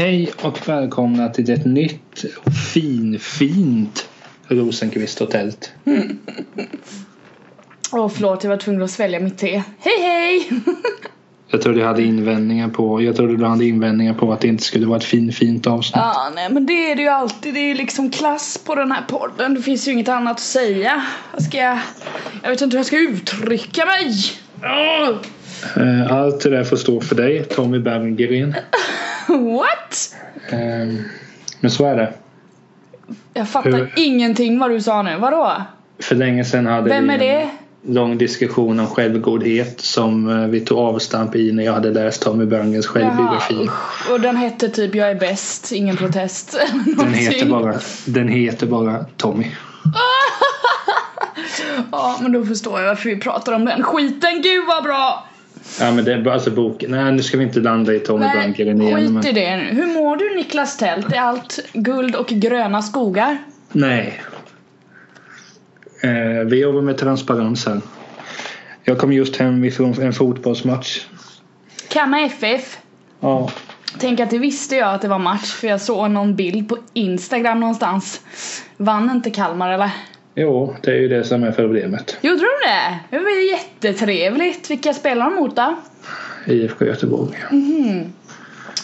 Hej och välkomna till ett nytt och finfint Rosenqvist-hotellt. Åh förlåt, jag var tvungen att svälja mitt te. Hej hej! Jag trodde du hade invändningar på, jag trodde du hade invändningar på att det inte skulle vara ett finfint avsnitt. Ja, nej men det är det ju alltid. Det är ju liksom klass på den här podden. Det finns ju inget annat att säga. Vad ska jag... Jag vet inte hur jag ska uttrycka mig. Eh, Allt det där får stå för dig, Tommy Berggren. What? Eh, Men så är det. Jag fattar Hur- ingenting vad du sa nu. Vadå? För länge sedan hade Vem vi är det? en lång diskussion om självgodhet som eh, vi tog avstamp i när jag hade läst Tommy Berggrens självbiografi. usch. Och den hette typ Jag är bäst, ingen protest. Den heter, bara, den heter bara Tommy. Ja, men då förstår jag varför vi pratar om den skiten. Gud vad bra! Ja men det är bara alltså boken. Nej nu ska vi inte landa i Tommy Berggren igen. skit Men, i det nu. Hur mår du Niklas Tält? Är allt guld och gröna skogar? nej. Eh, vi jobbar med transparens här. Jag kom just hem ifrån en fotbollsmatch. Kamma FF. Ja. Tänk att det visste jag att det var match för jag såg någon bild på Instagram någonstans. Vann inte Kalmar eller? Jo, det är ju det som är problemet. Gjorde de det? Det var ju jättetrevligt. Vilka spelar de mot då? IFK Göteborg.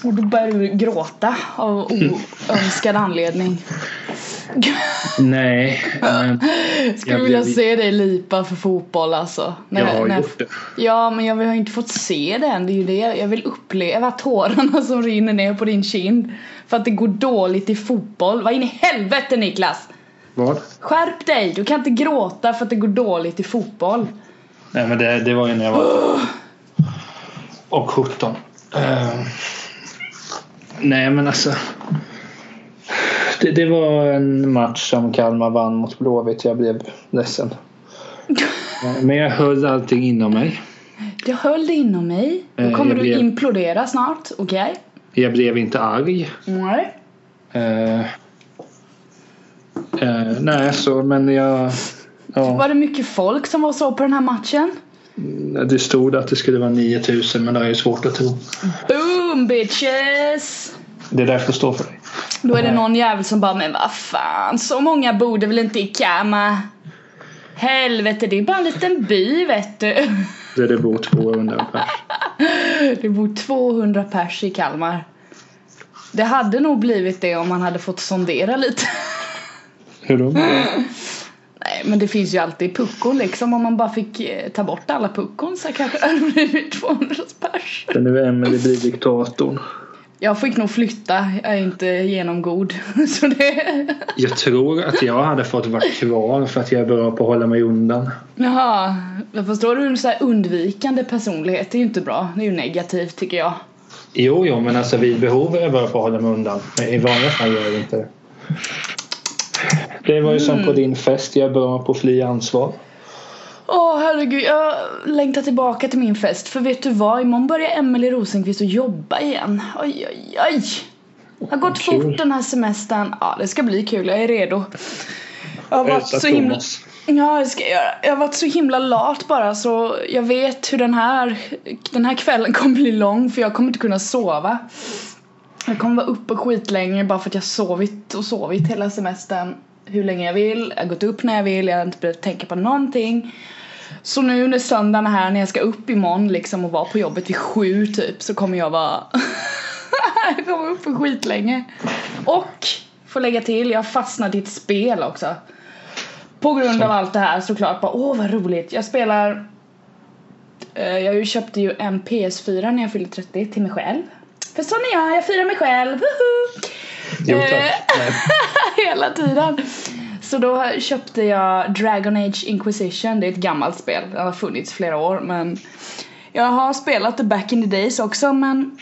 Och då började du gråta av oönskad anledning. Nej, men Skulle Jag vilja blev- se dig lipa för fotboll alltså. När- jag har när- gjort det. Ja men jag har inte fått se den, det är ju det jag vill uppleva tårarna som rinner ner på din kind. För att det går dåligt i fotboll. Vad in i helvete Niklas! Vad? Skärp dig! Du kan inte gråta för att det går dåligt i fotboll. Nej men det, det var ju när jag var och 17. Eh, nej men alltså. Det, det var en match som Kalmar vann mot Blåvitt. Jag blev ledsen. Men jag höll allting inom mig. Jag höll det inom mig. Då Eh, kommer jag du blev- implodera snart, okej? Jag blev inte arg. Nej. Eh, eh, nej så men jag. Ja, Var det mycket folk som var så på den här matchen? det stod att det skulle vara 9000 men det är ju svårt att tro. Boom bitches! Det är därför står för dig. Då är det någon jävel som bara men vad fan så många bor det väl inte i Kama? Helvete det är bara en liten by vet du. Där det bor 200 pers. Det bor 200 pers i Kalmar. Det hade nog blivit det om man hade fått sondera lite. Hur då? Nej men det finns ju alltid puckon liksom om man bara fick eh, ta bort alla puckon så kanske det hade blivit 200 pers. För nu Emelie blir diktatorn. Jag fick nog flytta, jag är inte genomgod. Så det... Jag tror att jag hade fått vara kvar för att jag är bra på att hålla mig undan. Jaha, jag förstår du en så här undvikande personlighet, det är ju inte bra. Det är ju negativt tycker jag. Jo, jo, men alltså vid behov är jag bra på att hålla mig undan. Men i vanliga fall gör jag inte det. Det var ju som på din fest, jag bra på fly ansvar. Åh herregud, jag längtar tillbaka till min fest. För vet du vad, imorgon börjar Emelie Rosenqvist att jobba igen. Oj oj oj. Det har gått Kul. fort den här semestern. Ja det ska bli kul, jag är redo. Jag har varit så himla... Thomas. Ja det ska jag göra. Jag har varit så himla lat bara så jag vet hur den här, den här kvällen kommer bli lång för jag kommer inte kunna sova. Jag kommer vara uppe skitlänge bara för att jag sovit och sovit hela semestern hur länge jag vill. Jag har gått upp när jag vill, jag har inte behövt tänka på någonting. Så nu när söndagen är här när jag ska upp imorgon liksom och vara på jobbet vid sju typ så kommer jag vara Jag kommer vara uppe skitlänge. Och får lägga till, jag har fastnat i ett spel också. På grund av allt det här såklart bara åh vad roligt. Jag spelar eh, Jag köpte ju en PS4 när jag fyllde 30 till mig själv. För sån är jag, jag firar mig själv. Woho! Jo, Eh. Hela tiden. Så då köpte jag Dragon Age Inquisition. Det är ett gammalt spel. Det har funnits flera år men jag har spelat det back in the days också men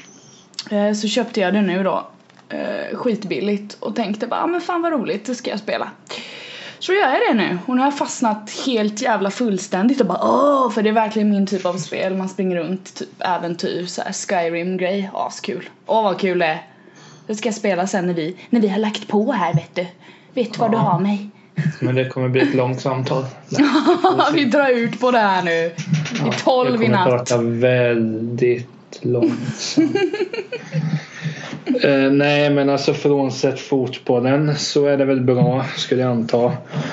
eh, så köpte jag det nu då eh, skitbilligt och tänkte bara ah, men fan vad roligt det ska jag spela. Så gör jag det nu och nu har jag fastnat helt jävla fullständigt och bara åh för det är verkligen min typ av spel. Man springer runt, typ äventyr, så här Skyrim grej, askul. Åh vad kul det är. Det ska jag spela sen när vi, när vi har lagt på här vet du. Vet var du har mig. Men det kommer bli ett långt samtal. vi drar ut på det här nu. I jag tolv i kommer natt. prata väldigt långsamt. Eh, nej, men alltså frånsett fotbollen så är det väl bra skulle jag anta.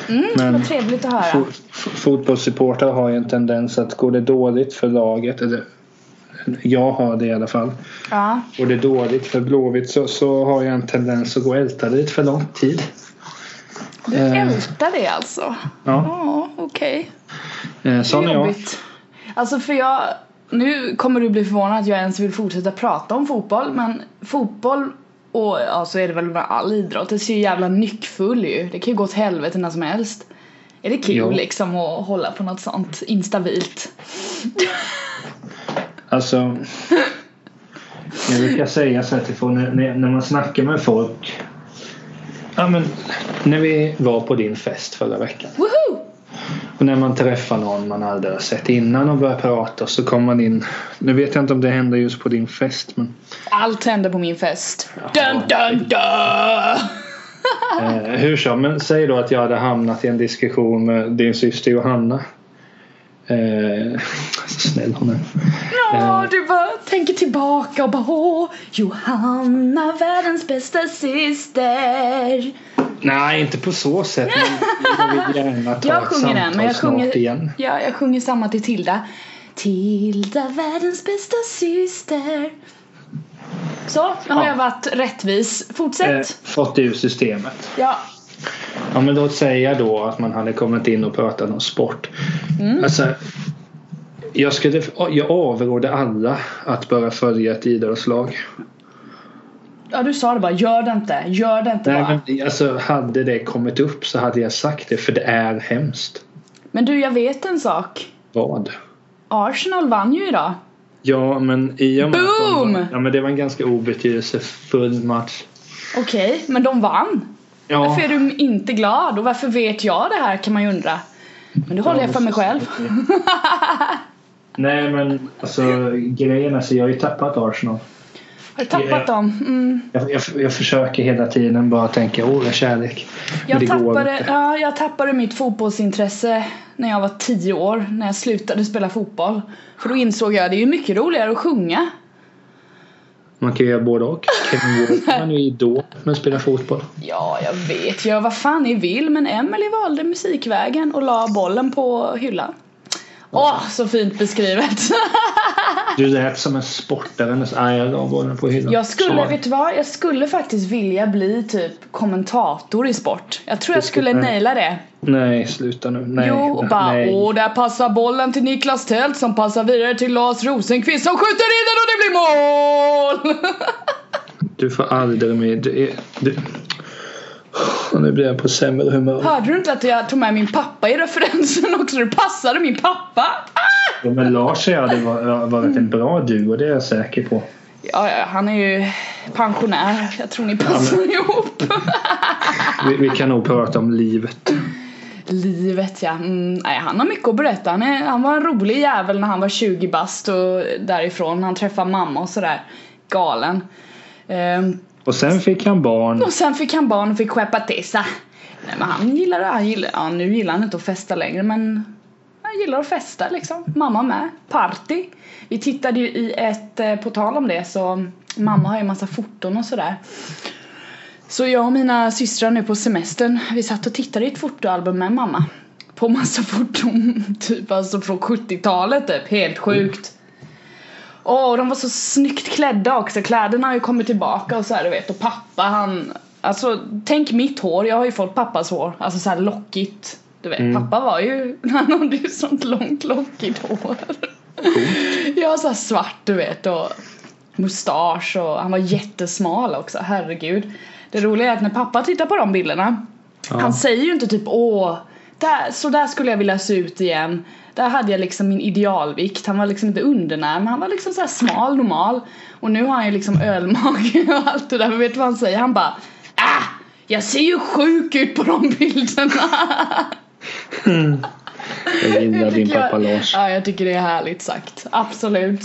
Mm, Men- vad trevligt att höra. Fo- f- Fotbollssupportrar har ju en tendens att går det dåligt för laget, eller jag har det i alla fall. Ja. Går det dåligt för Blåvitt så, så har jag en tendens att gå och älta dit för lång tid. Du Eh. ältar det alltså? Ja, Ja, okej. eh, sån är jag. Alltså för jag, nu kommer du bli förvånad att jag ens vill fortsätta prata om fotboll men fotboll och ja så är det väl med all idrott, det ser ju jävla nyckfull ju. Det kan ju gå åt helvete när som helst. Är det kul Ja. liksom att hålla på något sånt instabilt? Alltså, jag brukar säga så här till folk när, när- man snackar med folk. Ja, men, när vi var på din fest förra veckan. Woho! Och när man träffar någon man aldrig har sett innan och börjar prata så kommer man in. Nu vet jag inte om det händer just på din fest men. Allt händer på min fest. Dun dun dun! Eh, hur så? Men säg då att jag hade hamnat i en diskussion med din syster Johanna. Eh, snäll hon är. Ja, du bara tänker tillbaka och bara åh, Johanna, världens bästa syster. Nej, inte på så sätt. Men jag vill gärna ta Jag sjunger den, men jag sjunger, igen. ja, jag sjunger samma till Tilda. Tilda, världens bästa syster. Så, nu har Ja. jag varit rättvis. Eh, Fortsätt. fått det ur systemet. Ja. Ja men låt säga då att man hade kommit in och pratat om sport. Mm. Alltså, jag, skulle, jag avråder alla att börja följa ett idrottslag. ja, du sa det bara. Gör det inte. Gör det inte Nej, bara. men, alltså, hade det kommit upp så hade jag sagt det för det är hemskt. Men du, jag vet en sak. Vad? Arsenal vann ju idag. Ja men i och med att de Boom! ja, men det var en ganska obetydelsefull match. Okej, men de vann. Ja, Varför är du inte glad? Och varför vet jag det här kan man ju undra. Men det håller jag för mig själv. Nej men alltså grejen är så jag har ju tappat Arsenal. Har du tappat Ja. dem? Mm. Jag, jag, jag försöker hela tiden bara tänka åh jag kärlek. Jag tappade, ja, jag tappade mitt fotbollsintresse när jag var tio år, när jag slutade spela fotboll. För då insåg jag att det är ju mycket roligare att sjunga. Man kan ju göra både och. Kevin Walker är ju idol men spelar fotboll. Ja, jag vet, gör vad fan ni vill, men Emily valde musikvägen och la bollen på hyllan. Åh, så fint beskrivet! Du lät som en sportare. Nej jag la bollen på hyllan. Jag skulle, vet du vad? Jag skulle faktiskt vilja bli typ kommentator i sport. Jag tror jag skulle naila det. Nej sluta nu. Nej. jo, och bara nej. åh, där passar bollen till Niklas Tält som passar vidare till Lars Rosenqvist som skjuter in den och det blir mål! Du får aldrig med. Du, är- du... Och nu blir jag på sämre humör. Hörde du inte att jag tog med min pappa i referensen också? Du passade min pappa! Ah! Ja, men Lars och jag hade va- varit en bra duo, det är jag säker på. Ja, ja, han är ju pensionär. Jag tror ni passar ihop. Vi, vi kan nog prata om livet. Livet ja. Mm, nej, han har mycket att berätta. Han, är, han var en rolig jävel när han var 20 bast och därifrån. Han träffade mamma och sådär. Galen. Ehm, och sen fick han barn. och sen fick han barn och fick skeppa till sig. Nej men han gillar han gillar, ja nu gillar han inte att festa längre men han gillar att festa liksom. Mamma med. Party. Vi tittade ju i ett, eh, på tal om det så mamma har ju massa foton och sådär. Så jag och mina systrar nu på semestern, vi satt och tittade i ett fotoalbum med mamma. På massa foton, typ alltså från 70-talet typ, helt sjukt. Åh, de var så snyggt klädda också, kläderna har ju kommit tillbaka och så här, du vet. Och pappa han, alltså tänk mitt hår, jag har ju fått pappas hår, alltså så här lockigt. Du vet, Mm. pappa var ju, han hade ju sånt långt lockigt hår. Jag har så här svart du vet och mustasch och han var jättesmal också, herregud. Det roliga är att när pappa tittar på de bilderna Ja. Han säger ju inte typ åh, där, så där skulle jag vilja se ut igen. Där hade jag liksom min idealvikt. Han var liksom inte undernärd men han var liksom så här smal, normal. Och nu har han ju liksom ölmage och allt det där. Men vet du vad han säger? Han bara ah, jag ser ju sjuk ut på de bilderna. Mm. Jag gillar din tycker jag- pappa Lars. Ja, jag tycker det är härligt sagt. Absolut.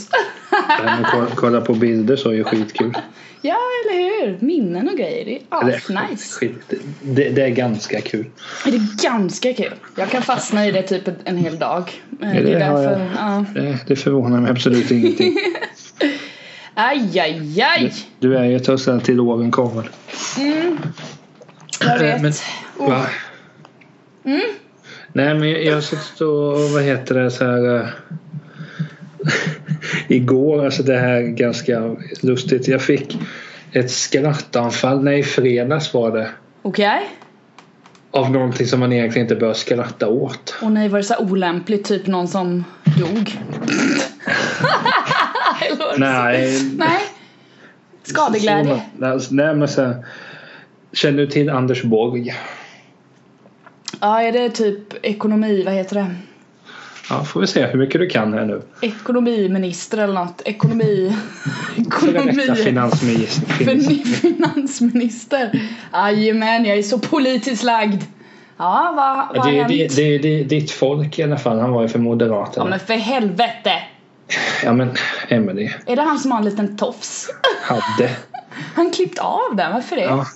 Det kolla- kolla på bilder så är ju skitkul. Ja, eller hur? Minnen och grejer, det är asnice. skit, det, det är ganska kul. Det är ganska kul. Jag kan fastna i det typ en hel dag. Eh, Ja, Det är det har därför, ja. Det, det förvånar mig absolut ingenting. Aj, aj, aj. Du är ju allt till åren kommen. Mm. Jag Eh, vet. men- Oh. Va? Mm. Nej men jag har suttit och vad heter det så här eh, Igår, alltså det här är ganska lustigt. Jag fick ett skrattanfall. Nej, i fredags var det. Okej. Av någonting som man egentligen inte bör skratta åt. Och nej, var det så olämpligt? Typ någon som dog? Nej. Nej. Skadeglädje. Så- alltså, Nej men så här, Känner du till Anders Borg? Ja, är det typ ekonomi, vad heter det? Ja, får vi se hur mycket du kan här nu. Ekonomiminister eller något. Ekonomi... Ekonomi... finansminister. Fin- Finansminister. Jajamän, jag är så politiskt lagd. Ja, vad, Ja, vad har det, är- hänt? det, det, det är ditt folk i alla fall. Han var ju för Ja Moderaterna. men för helvete! Ja men Emelie Är det han som har en liten tofs? hade. Han klippt av den, varför det? Ja,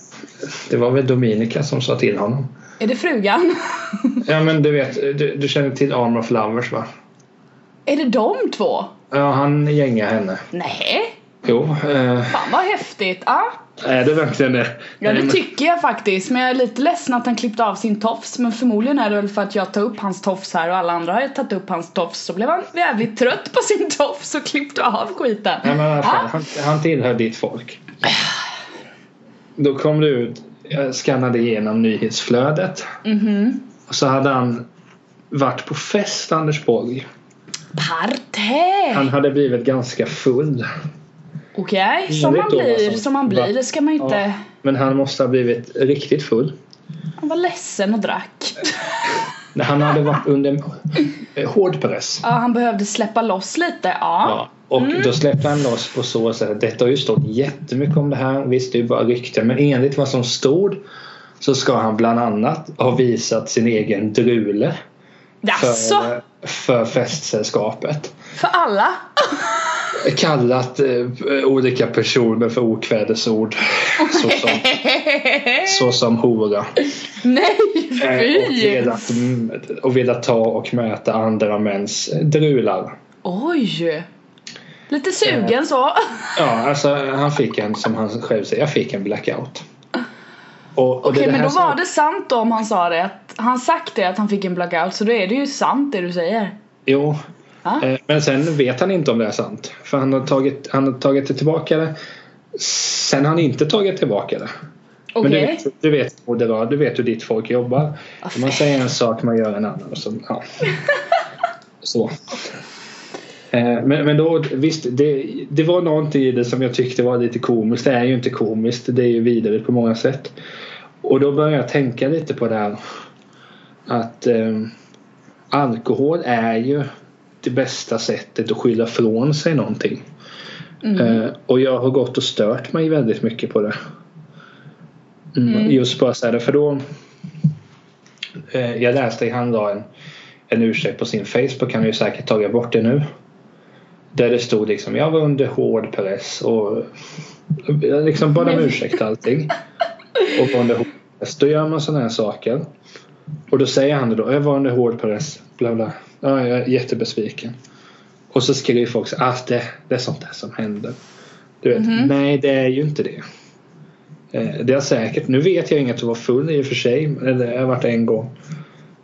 det var väl Dominika som sa till honom. Är det frugan? Ja men du vet, du, du känner till Armor of Lovers va? är det de två? Ja, han gängar henne. Nej, Jo, eh, fan vad häftigt. Ja, är det verkligen det? ja det tycker jag faktiskt. Men jag är lite ledsen att han klippte av sin tofs. Men förmodligen är det väl för att jag tar upp hans tofs här och alla andra har ju tagit upp hans tofs. Så blev han jävligt trött på sin tofs och klippte av skiten. Nej men Ja. han, han tillhör ditt folk. Då kom det ut, jag skannade igenom nyhetsflödet. Mhm. Och så hade han varit på fest, Anders Borg. Partä! Han hade blivit ganska full. Okej, Ingen som man blir, som- som man blir. Det ska man inte... Ja. Men han måste ha blivit riktigt full. Han var ledsen och drack. Han hade varit under eh, hård press. Ja, han behövde släppa loss lite. Ja. Ja, och då släppte han loss på så sätt. Detta har ju stått jättemycket om det här. Visst, det är bara rykten. Men enligt vad som stod så ska han bland annat ha visat sin egen drule Jaså? för, för festsällskapet. För alla? Kallat eh, olika personer för okvädesord. Såsom, såsom hora. Nej, Eh, och, velat, mm, och velat ta och möta andra mäns drular. Oj! Lite sugen så. Ja, alltså han fick en, som han själv säger, jag fick en blackout. Och, och Okej, men då som- var det sant då om han sa det. Att han sagt det att han fick en blackout. Så då är det ju sant det du säger. Jo. Ja. Eh, Men sen vet han inte om det är sant. För han har tagit, han har tagit det tillbaka det. Sen har han inte tagit tillbaka det. Okej. Men du vet, du vet hur det var. Du vet hur ditt folk jobbar. Ja, Man säger en sak, man gör en annan. Så, ja. så. Eh, Men, men då, visst, det, det var någonting i det som jag tyckte var lite komiskt. Det är ju inte komiskt. Det är ju vidrigt på många sätt. Och då började jag tänka lite på det här. Att eh, alkohol är ju det bästa sättet att skylla från sig någonting. Mm. Eh, och jag har gått och stört mig väldigt mycket på det. Mm, Mm. Just bara så här, för då eh, Jag läste han la en, en ursäkt på sin Facebook, han har ju säkert tagit bort det nu. Där det stod liksom jag var under hård press och eh, liksom bad om ursäkt allting. Och var under hård press. Då gör man sådana här saker. Och då säger han då, jag var under hård press. Bla bla. Ja, jag är jättebesviken. Och så skriver folk så att det, det är sånt där som händer. Du vet, Mhm. nej det är ju inte det. Eh, Det är säkert. Nu vet jag inget att vara full i och för sig. Eller jag har varit en gång.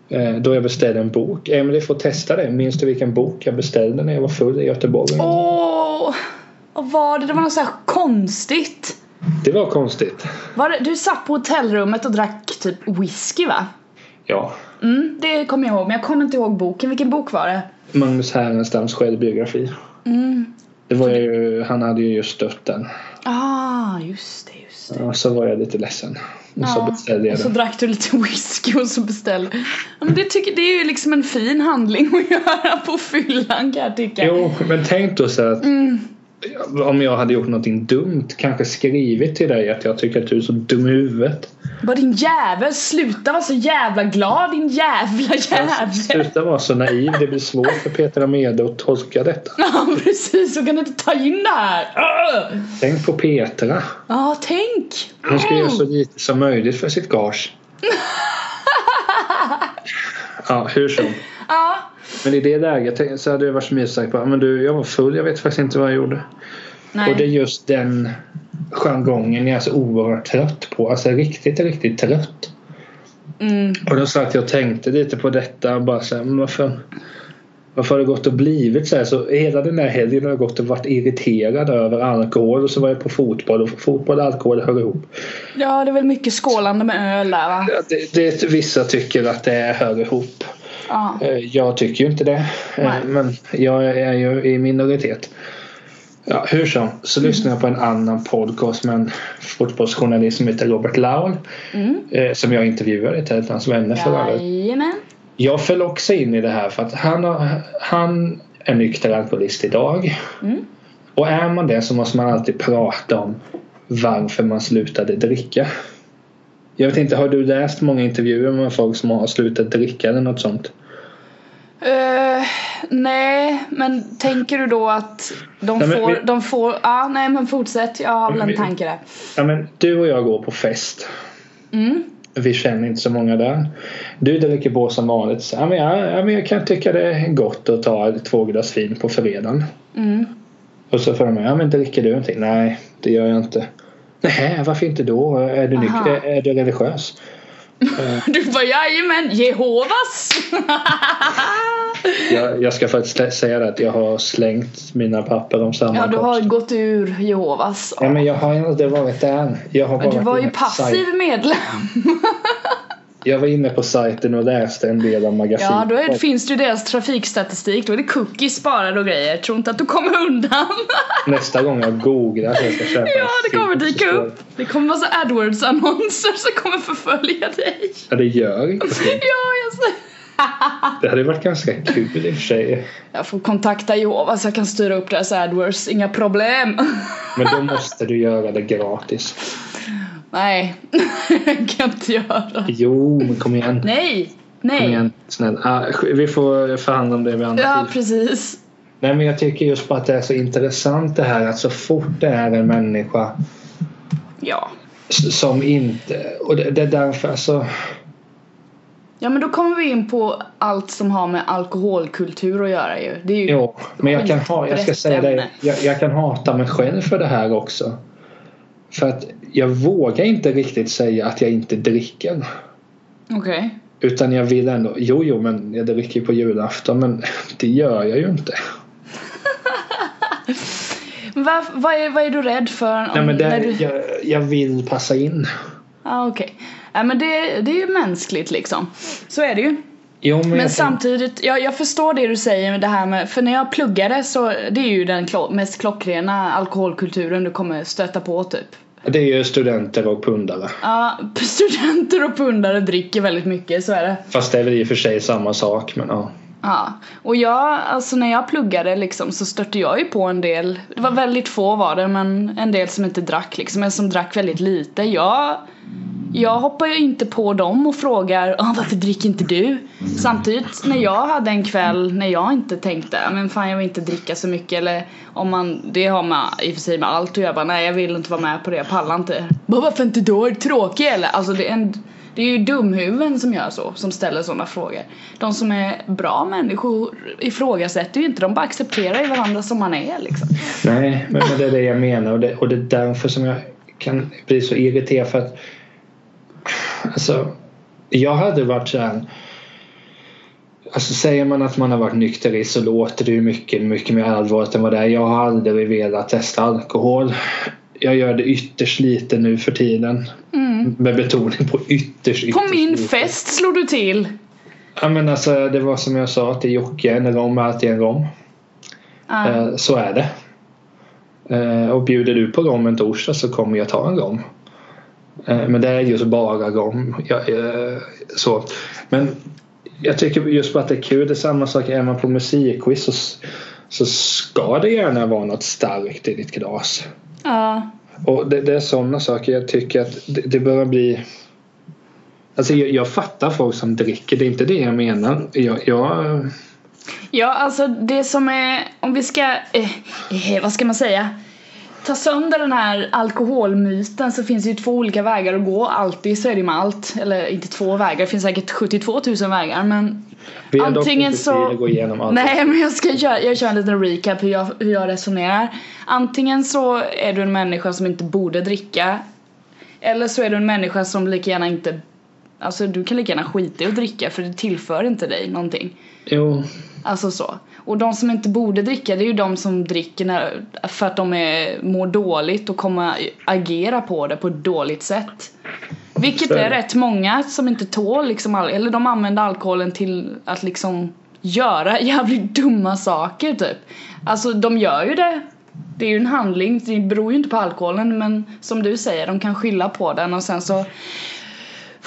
Eh, Då jag beställde en bok. Emelie får testa det. Minns du vilken bok jag beställde när jag var full i Göteborg? Åh! Vad var det? Det var något så här konstigt. Det var konstigt. Var det, du satt på hotellrummet och drack typ whisky va? Ja. Mm, det kommer jag ihåg. Men jag kommer inte ihåg boken. Vilken bok var det? Magnus Härenstams självbiografi. Mm. Det var ju, han hade ju just dött den. Ah, just det, just det. Och så var jag lite ledsen. Och så Ja, beställde jag och så den. drack du lite whisky och så beställde ja, men det, tycker, det är ju liksom en fin handling att göra på fyllan kan jag tycka. Jo, men tänk då så att Mm. Om jag hade gjort någonting dumt, kanske skrivit till dig att jag tycker att du är så dum i huvudet. Bara din jävel, sluta vara så jävla glad din jävla jävel. Sluta vara så naiv, det blir svårt för Peter Amede att tolka detta. Ja precis, så kan inte ta in det här. Tänk på Petra. Ja, tänk. Hon ska göra så lite som möjligt för sitt gage. Ja, hur som. Ja. Men i det läget så hade jag varit så mysigt på men du, jag var full, jag vet faktiskt inte vad jag gjorde. Nej. Och det är just den jargongen jag är så oerhört trött på. Alltså riktigt, riktigt trött. Mm. Och då sa att jag tänkte lite på detta och bara så här, varför, varför har det gått och blivit så här? Så hela den där helgen har jag gått och varit irriterad över alkohol och så var jag på fotboll och fotboll och alkohol hör ihop. Ja, det är väl mycket skålande med öl där va? Ja, Det, det, vissa tycker att det hör ihop. Ja. Eh, Jag tycker ju inte det. Eh, Nej. Men jag är ju i minoritet. Ja, hur som, så lyssnade jag på en annan podcast med en fotbollsjournalist som heter Robert Laul. Mm. eh, Som jag intervjuade av hans vänner förra. Jajamän. Jag föll också in i det här för att han, har, han är nykter alkoholist idag. Mm. Och är man det så måste man alltid prata om varför man slutade dricka. Jag vet inte, har du läst många intervjuer med folk som har slutat dricka eller något sånt? Eh, nej, men tänker du då att de Nej, får, vi- de får, ja nej men fortsätt, jag har väl en tanke där. Ja, men du och jag går på fest. Mm. Vi känner inte så många där. Du dricker på som vanligt. Ja, men jag, ja, men jag kan tycka det är gott att ta två glas vin på fredagen. Mm. Och så frågar de ja men dricker du någonting? Nej, det gör jag inte. Nej, varför inte då? Är du, nyk- är, är du religiös? Du bara jajamän, Jehovas! Jag, jag ska faktiskt sä- säga det att jag har slängt mina papper om ja, du har sammankomst. gått ur Jehovas. Ja, men jag har aldrig varit där. Jag har bara du var ju passiv medlem. Jag var inne på sajten och läste en del av magasinet. Ja, då är, finns det ju deras trafikstatistik. Då är det cookies sparade och grejer. Tror inte att du kommer undan. Nästa gång jag googlar att jag ska köpa ja, det kommer så dyka upp. Det kommer massa AdWords-annonser som kommer förfölja dig. Ja, det gör inte. Ja, jag ser. Det hade varit ganska kul i och för sig. Jag får kontakta Jehovas, jag kan styra upp deras AdWords, inga problem. Men då måste du göra det gratis. Nej, det kan inte göra. Jo, men kom igen. Nej, Kom nej. igen, snälla. Ah, vi får förhandla om det vid andra Ja, tid. precis. Nej, men jag tycker just på att det är så intressant det här att så fort det är en människa Ja. som inte... Och det, det är därför alltså... Ja, men då kommer vi in på allt som har med alkoholkultur att göra ju. Det är ju Jo, men jag kan ha, jag ska säga det, jag, jag kan hata mig själv för det här också. För att jag vågar inte riktigt säga att jag inte dricker. Okej. Utan jag vill ändå, jo jo men jag dricker på julafton men det gör jag ju inte. Vad, vad, är, vad är du rädd för? Om, Nej men det, du... jag, jag vill passa in. Ja, okej. Ja, men det, det är ju mänskligt liksom. Så är det ju. Jo men, Men samtidigt, jag, jag förstår det du säger med det här med, för när jag pluggade så det är ju den klo, mest klockrena alkoholkulturen du kommer stöta på typ. det är ju studenter och pundare. Ja, studenter och pundare dricker väldigt mycket, så är det. Fast det är väl i och för sig samma sak men ja. Ja, och jag, alltså när jag pluggade liksom så stötte jag ju på en del, det var väldigt få var det men en del som inte drack liksom, en som drack väldigt lite. Jag, jag hoppar ju inte på dem och frågar ah, varför dricker inte du? Samtidigt när jag hade en kväll när jag inte tänkte men fan jag vill inte dricka så mycket eller om man, det har man i och för sig med allt och jag bara nej jag vill inte vara med på det, jag pallar inte. Bara, varför inte då? Är du tråkig eller? Alltså det är en det är ju dumhuvuden som gör så, som ställer sådana frågor. De som är bra människor ifrågasätter ju inte, de bara accepterar ju varandra som man är liksom. Nej men, men det är det jag menar och det, och det är därför som jag kan bli så irriterad för att Alltså jag hade varit så här Alltså säger man att man har varit nykterist så låter det ju mycket, mycket mer allvarligt än vad det är. Jag har aldrig velat testa alkohol. Jag gör det ytterst lite nu för tiden. Med betoning på ytterst, ytterst På min lite. fest slog du till! Ja men alltså det var som jag sa till Jocke, en rom är alltid en rom. Eh, så är det. Eh, och bjuder du på rom en torsdag så kommer jag ta en rom. Eh, men det är just bara rom. Jag, så. Men jag tycker just på att det är kul. Det är samma sak är man på musikquiz så, så ska det gärna vara något starkt i ditt glas. Ja. Och det, det är sådana saker jag tycker att det, det börjar bli Alltså jag, jag fattar folk som dricker, det är inte det jag menar. Jag, jag, Ja, alltså det som är, om vi ska, eh, eh, vad ska man säga? Ta sönder den här alkoholmyten så finns det ju två olika vägar att gå. Alltid så är det med allt. Eller inte två vägar, det finns säkert 72 000 vägar men Vi har dock antingen inte tid så... att gå igenom allt. Nej men jag ska köra, jag kör en liten recap hur jag, hur jag resonerar. Antingen så är du en människa som inte borde dricka. Eller så är du en människa som lika gärna inte Alltså du kan lika gärna skita i att dricka för det tillför inte dig någonting. Jo, Alltså så. Och de som inte borde dricka det är ju de som dricker när, för att de är, mår dåligt och kommer agera på det på ett dåligt sätt. Vilket är rätt många som inte tål liksom, eller de använder alkoholen till att liksom göra jävligt dumma saker typ. Alltså de gör ju det. Det är ju en handling, det beror ju inte på alkoholen men som du säger, de kan skylla på den och sen så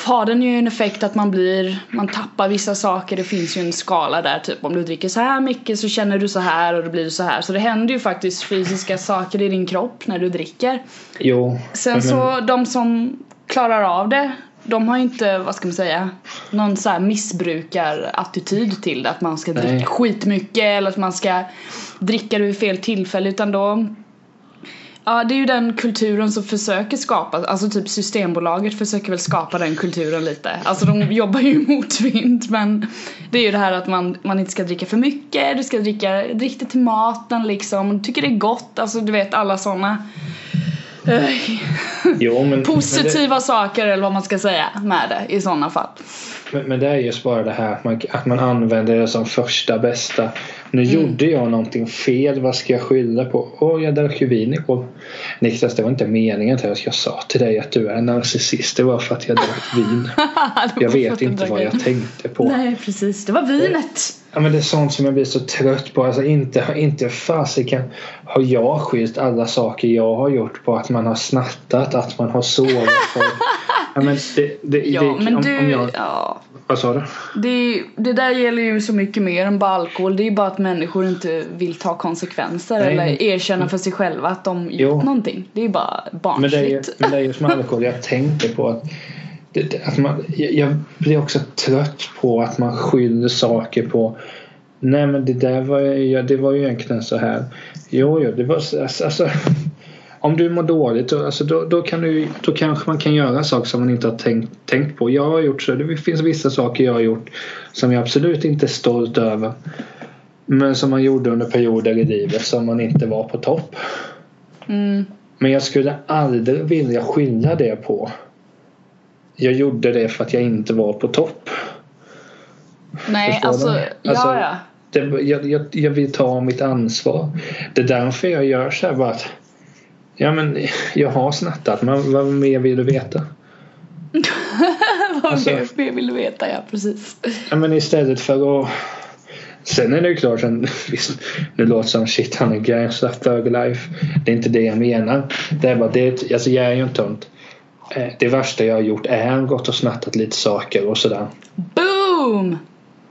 har den ju en effekt att man blir, man tappar vissa saker, det finns ju en skala där typ om du dricker så här mycket så känner du så här och då blir du så här så det händer ju faktiskt fysiska saker i din kropp när du dricker. jo. Sen men- så de som klarar av det de har ju inte, vad ska man säga, någon så här missbrukarattityd till det att man ska dricka Nej. skitmycket eller att man ska dricka det vid fel tillfälle utan då Ja det är ju den kulturen som försöker skapa, alltså typ Systembolaget försöker väl skapa den kulturen lite. Alltså de jobbar ju emot vind men det är ju det här att man, man inte ska dricka för mycket, du ska dricka, drick det till maten liksom, du tycker det är gott, alltså du vet alla såna eh, Jo, men, positiva saker eller vad man ska säga med det i sådana fall. Men, men det är just bara det här att man, att man använder det som första bästa. Nu Mm. gjorde jag någonting fel, vad ska jag skylla på? Åh, jag drack ju vin igår. Niklas, det var inte meningen att jag sa till dig att du är en narcissist. Det var för att jag drack vin. Jag vet inte vad jag tänkte på. Nej precis, det var vinet. Ja, men det är sånt som jag blir så trött på. Alltså inte, inte fasiken har jag skyllt alla saker jag har gjort på att man har snattat, att man har sårat folk. Ja, men det, det, Ja det, men om, du, om jag, ja. vad sa du? Det, det där gäller ju så mycket mer än bara alkohol. Det är ju bara att människor inte vill ta konsekvenser Nej, eller erkänna för sig själva att de Jo. gjort någonting. Det är ju bara Men det är ju, barnsligt. men det är just med alkohol jag tänker på att, det, att man, jag, blir också trött på att man skyller saker på Nej men det där var ju, ja, det var ju egentligen så här. Jo, jo det var så- alltså, alltså om du mår dåligt då, alltså, då, då, kan du, då kanske man kan göra saker som man inte har tänkt, tänkt på. Jag har gjort så. Det finns vissa saker jag har gjort som jag absolut inte är stolt över. Men som man gjorde under perioder i livet som man inte var på topp. Mm. Men jag skulle aldrig vilja skylla det på. Jag gjorde det för att jag inte var på topp. Nej Förstår alltså, du? Alltså, ja ja. Det, jag, jag, jag vill ta mitt ansvar. Det är därför jag gör så här bara att Ja men jag har snattat men vad mer vill du veta? Vad alltså- mer- vill du veta ja precis. Ja men istället för att Sen är det ju klart sen, visst, nu låter som shit han är gangsta life. Det är inte det jag menar. Det är bara det, alltså jag är ju en tönt. Eh, Det värsta jag har gjort är gått och snattat lite saker och sådär. Boom!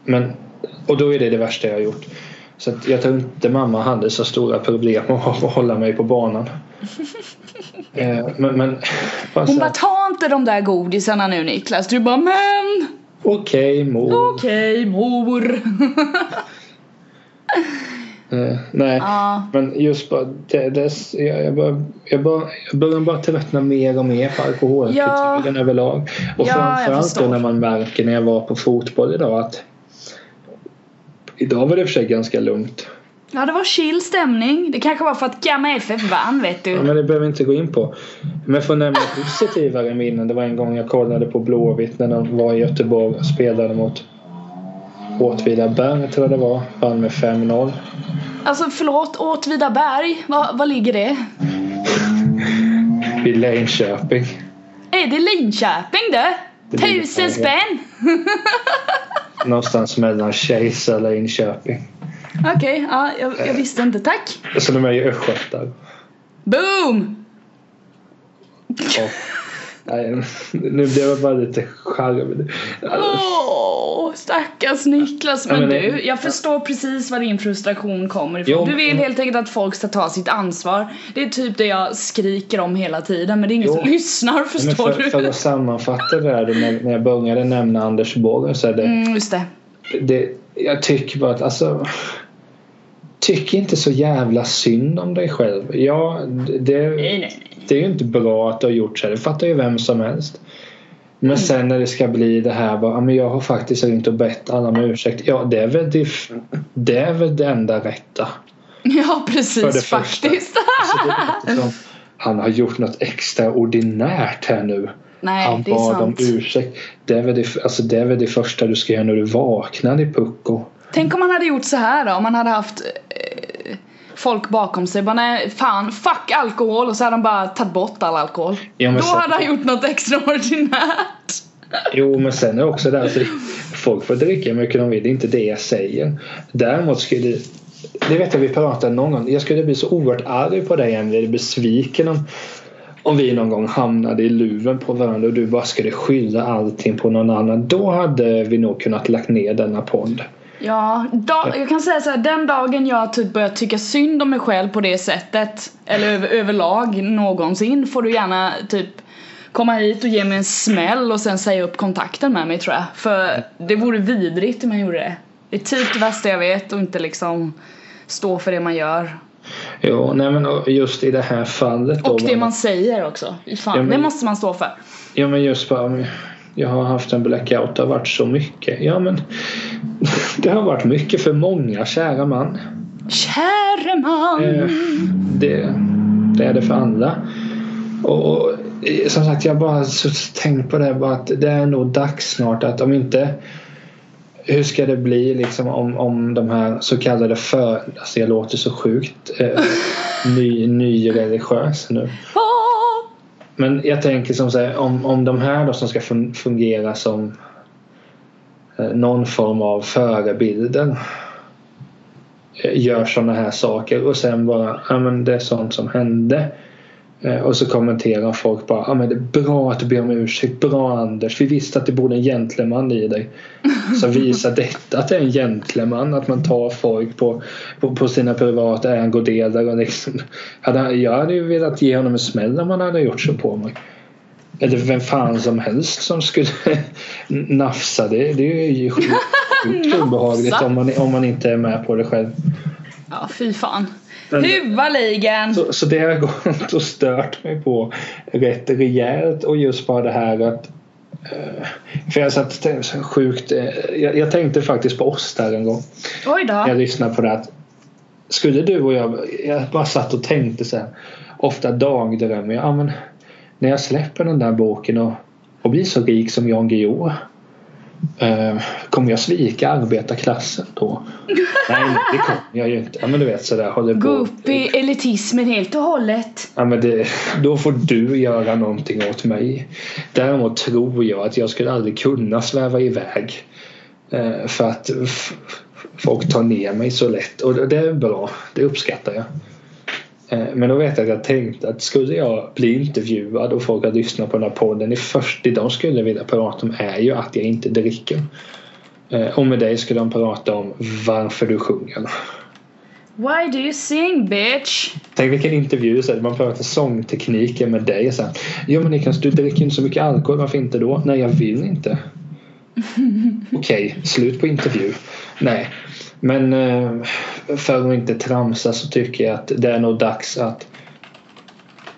Men, och då är det det värsta jag har gjort. Så att jag tror inte mamma hade så stora problem att att hålla mig på banan. Eh, men men Hon bara ta inte de där godisarna nu Niklas. Du bara men okej mor. okej mor. Eh, nej. Ja. Men just bara, det, det, jag, jag, bara, jag, jag börjar bara tröttna mer och mer på alkoholkulturen överlag. Och Ja, framförallt då när man märker när jag var på fotboll idag att Idag var det för sig ganska lugnt. Ja det var chill stämning. Det kanske var för att Gamma FF vann vet du. Ja, men det behöver vi inte gå in på. Men för att nämna positivare minnen. Det var en gång jag kollade på Blåvitt när de var i Göteborg och spelade mot Åtvidaberg tror jag det var. Vann med 5-0. Alltså förlåt, Åtvidaberg, var, var ligger det? Vid Linköping. Är det Linköping det? Det Tusen spänn! Någonstans mellan Kisa och Linköping. Okej, ja, jag, jag visste inte. Tack! Så de är ju östgötar. Boom! Ja. Nej, nu blev jag bara lite charmig. Åh, stackars Niklas. Men Ja, men du, jag förstår precis var din frustration kommer ifrån. Jo, Du vill men- helt enkelt att folk ska ta sitt ansvar. Det är typ det jag skriker om hela tiden, men det är ingen Jo. som lyssnar, Men förstår för, du? för att sammanfatta det där när, när jag började nämna Anders Borg så är det, Mm, just det. det Jag tycker bara att alltså tycker inte så jävla synd om dig själv. Ja, det, Nej, nej, nej. det är ju inte bra att du har gjort så här. Det fattar ju vem som helst. Men sen när det ska bli det här bara, "Ja, men jag har faktiskt ringt och bett alla om ursäkt. Ja, det är väl det, det, är väl det enda rätta. Ja, precis faktiskt. Alltså, han har gjort något extraordinärt här nu. Nej, han det är bad om sant. ursäkt. Det är, väl det, alltså, det är väl det första du ska göra när du vaknar i pucko. Tänk om man hade gjort så här då, om man hade haft eh, folk bakom sig. Bara nej, fan, fuck alkohol och så hade de bara tagit bort all alkohol. Ja, då hade han gjort något extraordinärt. Jo, men sen är det också där alltså, folk får dricka hur mycket de vill. Det är inte det jag säger. Däremot skulle det vet jag vi pratade någon gång. Jag skulle bli så oerhört arg på dig eller besviken om, om vi någon gång hamnade i luven på varandra och du bara skulle skylla allting på någon annan. Då hade vi nog kunnat lagt ner denna podd. Ja, da, jag kan säga så här, den dagen jag typ börjar tycka synd om mig själv på det sättet, eller över, överlag någonsin, får du gärna typ komma hit och ge mig en smäll och sen säga upp kontakten med mig tror jag. För det vore vidrigt om jag gjorde det. Det är typ det värsta jag vet och inte liksom stå för det man gör. Jo, nej men just i det här fallet då. Och det man säger också. Fan, Ja, men- det måste man stå för. Ja men just bara jag har haft en blackout, det har varit så mycket. Ja men det har varit mycket för många kära man. Käre man! Eh, det, det är det för alla. Och, och eh, som sagt jag har bara tänkt på det bara att det är nog dags snart att om inte hur ska det bli liksom om, om de här så kallade för... Alltså jag låter så sjukt eh, ny, ny religiös nu. Men jag tänker som så här, om, om de här då som ska fun- fungera som eh, någon form av förebilder eh, gör sådana här saker och sen bara, ja men det är sånt som hände. Eh, Och så kommenterar folk bara, ja men det är bra att du ber om ursäkt, bra Anders, vi visste att det borde en gentleman i dig. Så visa detta att det är en gentleman, att man tar folk på, på, på sina privata ägodelar och liksom, hade, jag hade ju velat ge honom en smäll om han hade gjort så på mig. Eller vem fan som helst som skulle nafsa det. Det är ju sjukt obehagligt om man, om man inte är med på det själv. Ja, fy fan. Huvaligen! Så, så det har gått och stört mig på rätt rejält och just bara det här att eh, för jag satt sjukt eh, jag, jag tänkte faktiskt på oss där en gång. Oj då. Jag lyssnade på det att skulle du och jag, jag bara satt och tänkte så här, ofta dagdrömmer jag, ja, men när jag släpper den där boken och, och blir så rik som Jan Guillou eh, kommer jag svika arbetarklassen då? Nej, det kommer jag ju inte. Ja, men du vet sådär, håller på. Gå upp i elitismen helt och hållet. Ja, men det, då får du göra någonting åt mig. Däremot tror jag att jag skulle aldrig kunna sväva iväg. Eh, för att folk tar ner mig så lätt. Och det är bra. Det uppskattar jag. Eh, men då vet jag att jag tänkte att skulle jag bli intervjuad och folk har lyssnat på den här podden. Det första de skulle vilja prata om är ju att jag inte dricker. Eh, och med dig skulle de prata om varför du sjunger. Why do you sing bitch? Tänk vilken intervju så här, man pratar sångtekniker med dig. Så här, ja men Niklas du dricker inte så mycket alkohol, varför inte då? Nej jag vill inte. Okej, slut på intervju. Nej, men eh, för att inte tramsa så tycker jag att det är nog dags att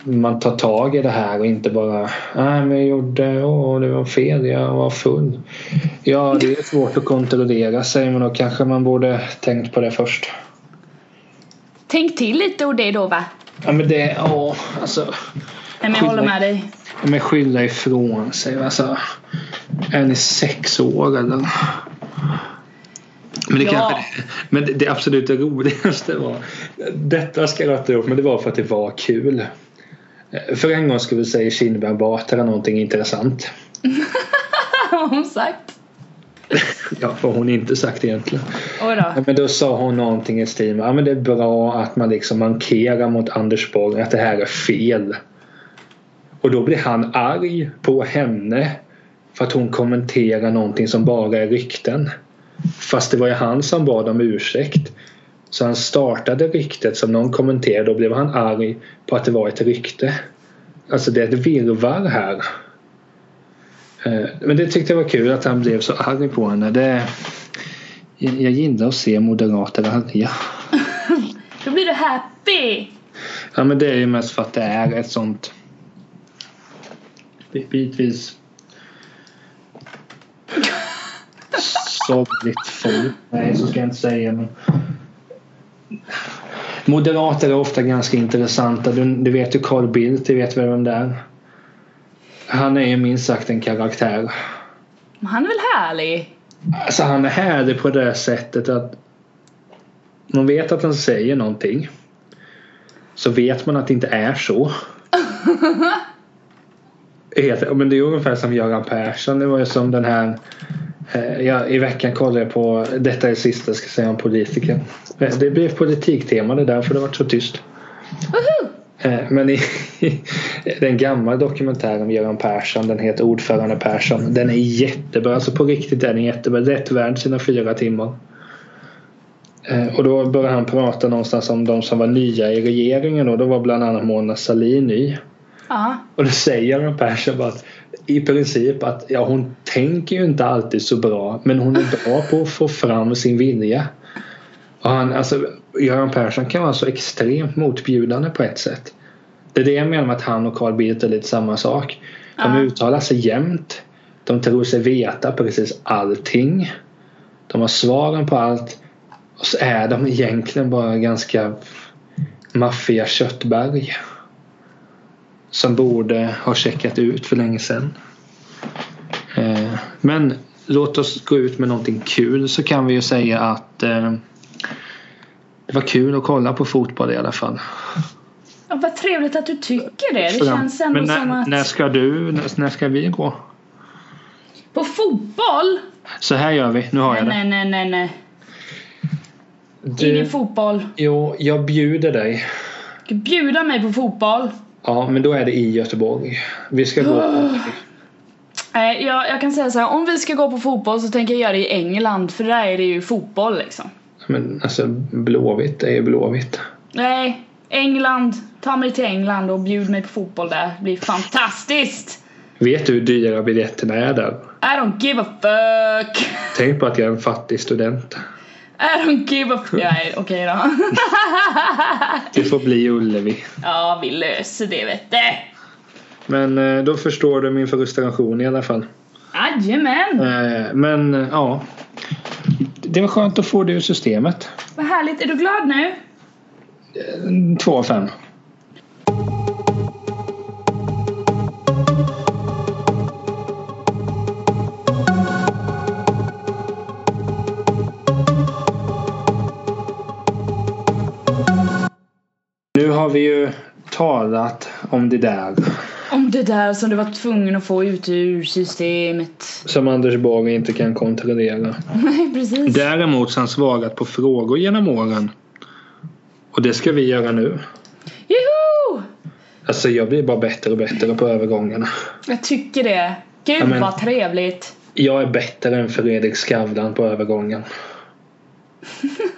man tar tag i det här och inte bara Nej men jag gjorde, åh det var fel, jag var full. Ja det är svårt att kontrollera sig men då kanske man borde tänkt på det först. Tänk till lite och det då va? Ja men det, åh alltså Nej men jag håller med dig. Men skylla ifrån sig. Alltså, är ni sex år eller? Men det, Ja. kanske, men det, det absolut roligaste var Detta ska jag rätta upp men det var för att det var kul. Eh, För en gång skulle vi säga Kinberg Batra någonting intressant. Har hon sagt? Ja, vad hon inte sagt egentligen. Då. Men då sa hon någonting i stil med ja, men det är bra att man liksom markerar mot Anders Borg att det här är fel. Och då blir han arg på henne för att hon kommenterar någonting som bara är rykten. Fast det var ju han som bad om ursäkt. Så han startade ryktet som någon kommenterade och då blev han arg på att det var ett rykte. Alltså det är ett virrvarr här. Eh, Men det tyckte jag var kul att han blev så arg på henne. Det, jag gillar att se moderater arga. happy. Ja men det är ju mest för att det är ett sånt bitvis sorgligt folk. Nej så ska jag inte säga men Moderater är ofta ganska intressanta. Du, du vet ju Carl Bildt, du vet vem det är? Han är ju minst sagt en karaktär. Men han är väl härlig? Alltså han är härlig på det sättet att man vet att han säger någonting. Så vet man att det inte är så. Helt- men det är ungefär som Göran Persson. Det var ju som den här eh, ja, I veckan kollade jag på Detta är det sista jag ska säga om politiker. Eh, Det blev politiktema det där för det var så tyst. Woho! Eh, Men i, det är en gammal dokumentär om Göran Persson. Den heter Ordförande Persson. Den är jättebra. Alltså på riktigt är den jättebra. Rätt värd sina fyra timmar. Och då började han prata någonstans om de som var nya i regeringen. Och då var bland annat Mona Sahlin ny. Ja. Och då säger Göran Persson att i princip att ja, hon tänker ju inte alltid så bra. Men hon är bra på att få fram sin vilja. Och han, alltså, Göran Persson kan vara så extremt motbjudande på ett sätt. Det är det jag menar med att han och Carl Bildt är lite samma sak. De Ja. uttalar sig jämt. De tror sig veta precis allting. De har svaren på allt. Och så är de egentligen bara ganska maffiga köttberg. Som borde ha checkat ut för länge sedan. Eh, Men låt oss gå ut med någonting kul så kan vi ju säga att eh, det var kul att kolla på fotboll i alla fall. Ja, vad trevligt att du tycker det. Det känns ändå Men när, som att... när ska du, när, när ska vi gå? På fotboll? Så här gör vi, nu har jag det. Nej, nej, nej, nej. Du, Ingen fotboll. jo, jag bjuder dig. Du bjuda mig på fotboll. Ja, men då är det i Göteborg. Vi ska gå. Nej, jag, jag kan säga så här. Om vi ska gå på fotboll så tänker jag göra det i England. För där är det ju fotboll liksom. Men alltså Blåvitt är ju Blåvitt. Nej, England. Ta mig till England och bjud mig på fotboll där. Det blir fantastiskt. Vet du hur dyra biljetterna är där? I don't give a fuck. Tänk på att jag är en fattig student. I don't give a. Nej, okej då. Det får bli Ullevi. ja, vi löser det vet du. Men eh, då förstår du min frustration i alla fall. Jajamän. Eh, Men eh, ja. Det var skönt att få det ur systemet. Vad härligt. Är du glad nu? Två av fem. Har vi ju talat om det där Om det där som du var tvungen att få ut ur systemet. som Anders Borg inte kan kontrollera. Nej, precis. Däremot så har han svarat på frågor genom åren. Och det ska vi göra nu. Joho! Alltså jag blir bara bättre och bättre på övergångarna. Jag tycker det. Gud Ja, men- vad trevligt. Jag är bättre än Fredrik Skavlan på övergången.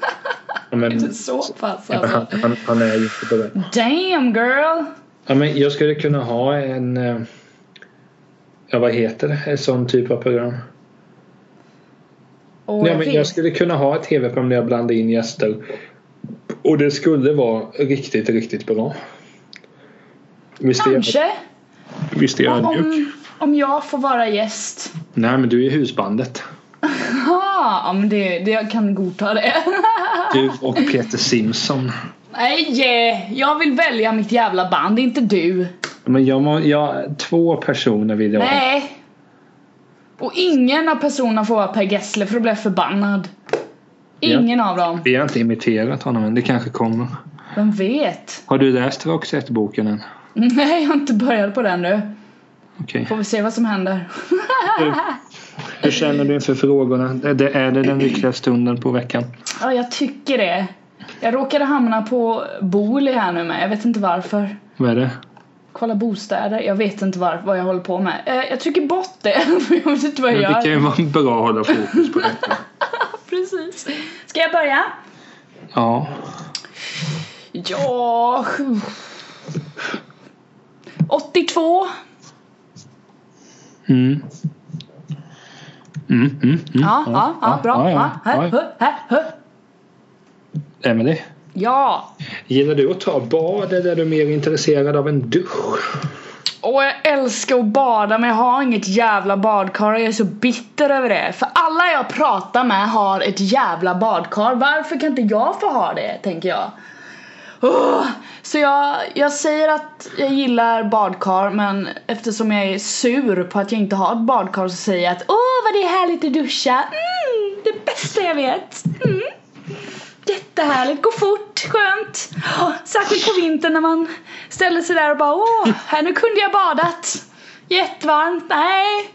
Ja, men, Inte så pass men han, alltså. han, han är ju inte bra. Damn girl! Ja, men jag skulle kunna ha en... eh, Ja vad heter det? En sån typ av program. Och Ja, jag men jag skulle kunna ha ett tv-program där jag blandar in gäster. Och det skulle vara riktigt, riktigt bra. Visst är jag, Kanske. visst är jag om, om jag får vara gäst. Nej men du är husbandet. Ja men det, det, jag kan godta det. Du och Peter Simson. Nej, jag vill välja mitt jävla band, inte du. Men jag, må, jag två personer vill jag ha. Nej. Och ingen av personerna får vara Per Gessle för då blir jag förbannad. Ingen av dem. Vi har inte imiterat honom än. Det kanske kommer. Vem vet? Har du läst Roxette-boken än? Nej, jag har inte börjat på den nu. Okej. Får vi se vad som händer. Hur känner du inför frågorna? Är det, är det den lyckliga stunden på veckan? Ja, jag tycker det. Jag råkade hamna på Booli här nu med. Jag vet inte varför. Vad är det? Kolla bostäder. Jag vet inte var, vad jag håller på med. Eh, jag trycker bort det. för jag vet inte vad jag Men det kan gör. ju vara bra att hålla fokus på detta. Precis. Ska jag börja? Ja. Ja... 82. Mm. Mm, mm, mm. Ja, ja, ja, bra. Ja, Ja, ja, här, här. Emily? ja. Gillar du att ta bad eller är du mer intresserad av en dusch? Och jag älskar att bada men jag har inget jävla badkar och jag är så bitter över det. För alla jag pratar med har ett jävla badkar. Varför kan inte jag få ha det, tänker jag. Oh, så jag, jag säger att jag gillar badkar men eftersom jag är sur på att jag inte har ett badkar så säger jag att åh vad det är härligt att duscha. Mm, det bästa jag vet. Mm. Jättehärligt, gå fort, skönt. Oh, särskilt på vintern när man ställer sig där och bara åh, här nu kunde jag badat. Jättevarmt, nej.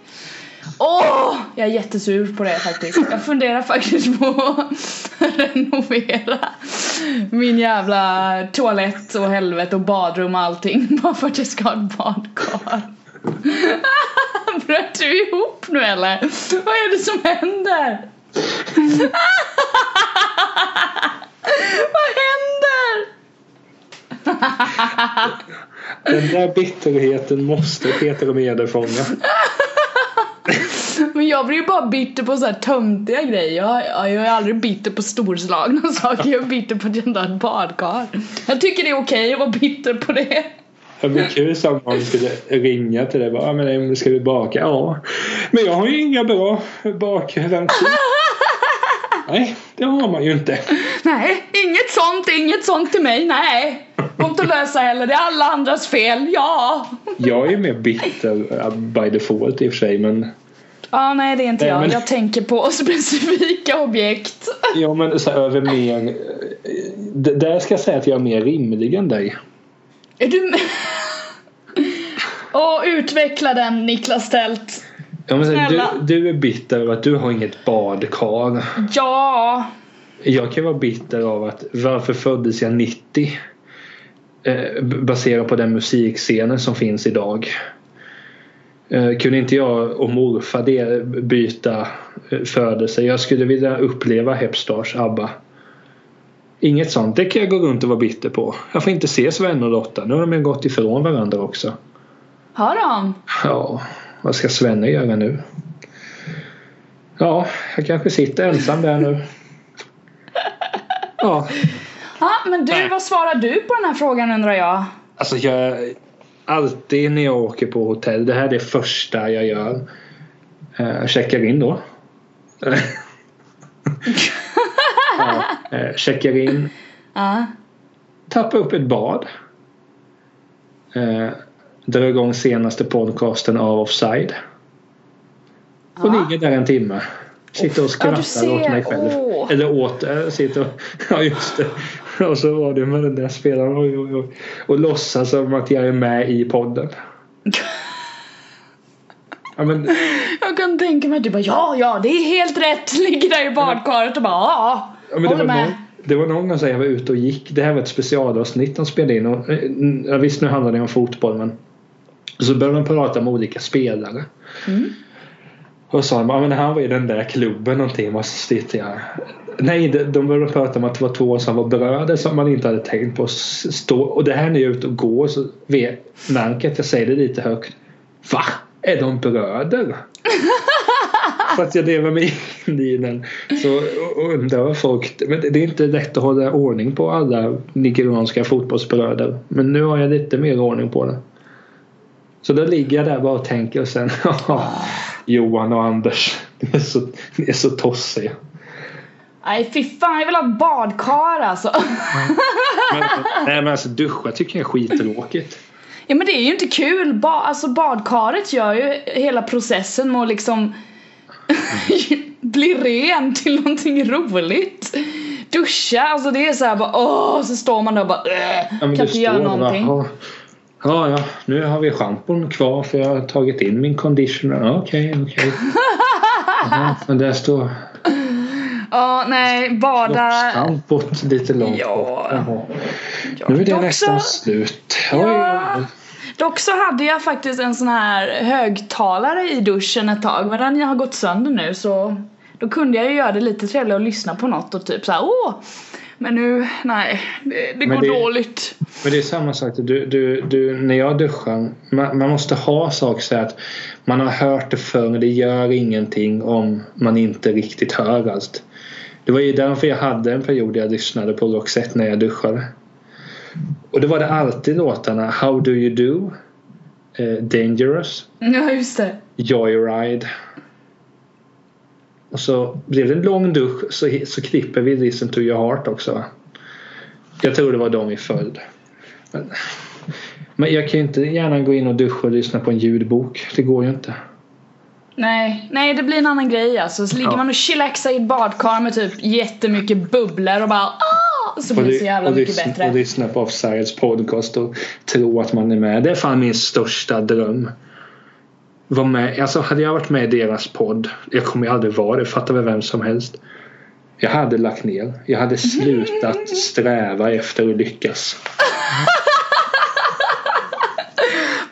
Åh, oh, jag är jättesur på det faktiskt. Jag funderar faktiskt på att renovera min jävla toalett och helvete och badrum och allting bara för att jag ska ha ett badkar. Bröt du ihop nu eller? Vad är det som händer? Vad händer? Den där bitterheten måste Peter och Meder fånga. Men jag blir ju bara bitter på så här töntiga grejer. Jag, jag är aldrig bitter på storslagna saker. Jag är bitter på att jag ett badkar. Jag tycker det är okej att vara bitter på det. Det blir kul om någon skulle ringa till dig bara, men ska vi baka? Ja. Men jag har ju inga bra bakventil. Nej, det har man ju inte. Nej, inget sånt, inget sånt till mig, nej. Går inte att lösa heller, det är alla andras fel, ja. Jag är mer bitter by default i och för sig, men Ja, nej det är inte nej, jag. Men... Jag tänker på specifika objekt. Ja, men så här, över mer... Där ska jag säga att jag är mer rimlig än dig. Är du... Och utveckla den Niklas Tält. Ja, men här, du, du är bitter över att du har inget badkar. Ja. Jag kan vara bitter av att varför föddes jag 90? Eh, baserat på den musikscenen som finns idag. Eh, kunde inte jag och morfar det byta eh, födelse? Jag skulle vilja uppleva Hepstars ABBA. Inget sånt. Det kan jag gå runt och vara bitter på. Jag får inte se Sven och Lotta. Nu har de gått ifrån varandra också. Har de? Ja. Vad ska Svenne göra nu? Ja, jag kanske sitter ensam där nu. Ja. Ja, men du, Nej. vad svarar du på den här frågan undrar jag? Alltså jag alltid när jag åker på hotell. Det här är det första jag gör. Uh, checkar in då. ja, uh, checkar in. Uh. Tappar upp ett bad. Drar igång senaste podcasten av Offside. Och ja. ligger där en timme. Sitter och skrattar ja, åt mig själv. Oh. Eller åt, äh, sitter och, ja just det. Och så var det med den där spelaren oj, oj, oj. och låtsas som att jag är med i podden. Ja, men... Jag kan tänka mig att du bara ja, ja, det är helt rätt. Ligger där i badkaret och bara ja, ja men det var med. Någon, det var någon gång som jag var ute och gick. Det här var ett specialavsnitt de spelade in. Och, eh, visst nu handlar det om fotboll men så började de prata med olika spelare. Mm. Och sa de, ja men han var i den där klubben någonting. Och så sitter jag. Nej, de började prata om att det var två som var bröder som man inte hade tänkt på. Stå, och det här när jag är ute och går så vet märker att jag säger det lite högt. Va? Är de bröder? För att jag lever mig in i den. Så undrar folk... Men det är inte lätt att hålla ordning på alla nigerianska fotbollsbröder. Men nu har jag lite mer ordning på det. Så då ligger jag där bara och tänker och sen Johan och Anders. Ni är så, ni är så tossiga. Nej fy fan jag vill ha badkar alltså. men, nej men alltså duscha tycker jag är skittråkigt. Ja men det är ju inte kul. Ba alltså badkaret gör ju hela processen med att liksom bli ren till någonting roligt. Duscha, alltså det är såhär bara åh, så står man där och bara äh, ja, kan inte göra någonting. Bara, Ja, ja, nu har vi schampon kvar för jag har tagit in min conditioner. Okej, okay, okej. Okay. men där står... Ja, nej, bada... Schampot lite långt ja. bort. Ja. Nu är det Dock nästan så... slut. Ja. Dock så hade jag faktiskt en sån här högtalare i duschen ett tag men den har gått sönder nu så då kunde jag ju göra det lite trevligare att lyssna på något och typ såhär åh men nu, nej, det, det går det, dåligt. Men det är samma sak, du, du, du, när jag duschar, man, man måste ha saker så att man har hört det förr, det gör ingenting om man inte riktigt hör allt. Det var ju därför jag hade en period där jag lyssnade på Roxette när jag duschade. Och då var det alltid låtarna How Do You Do, eh, Dangerous, Ja, just det. Joyride. Och så blev det en lång dusch så, så klipper vi Listen to your heart också? Jag tror det var de i följd. Men, men jag kan ju inte gärna gå in och duscha och lyssna på en ljudbok. Det går ju inte. Nej, nej det blir en annan grej alltså. Så ligger Ja. man och chillaxar i ett badkar med typ jättemycket bubblor och bara ah! Så blir det så jävla mycket lyssna, bättre. och lyssna på Offsides podcast och tro att man är med. Det är fan min största dröm. Var med, alltså hade jag varit med i deras podd. Jag kommer ju aldrig vara det. Fattar väl vem som helst. Jag hade lagt ner. Jag hade slutat sträva efter att lyckas.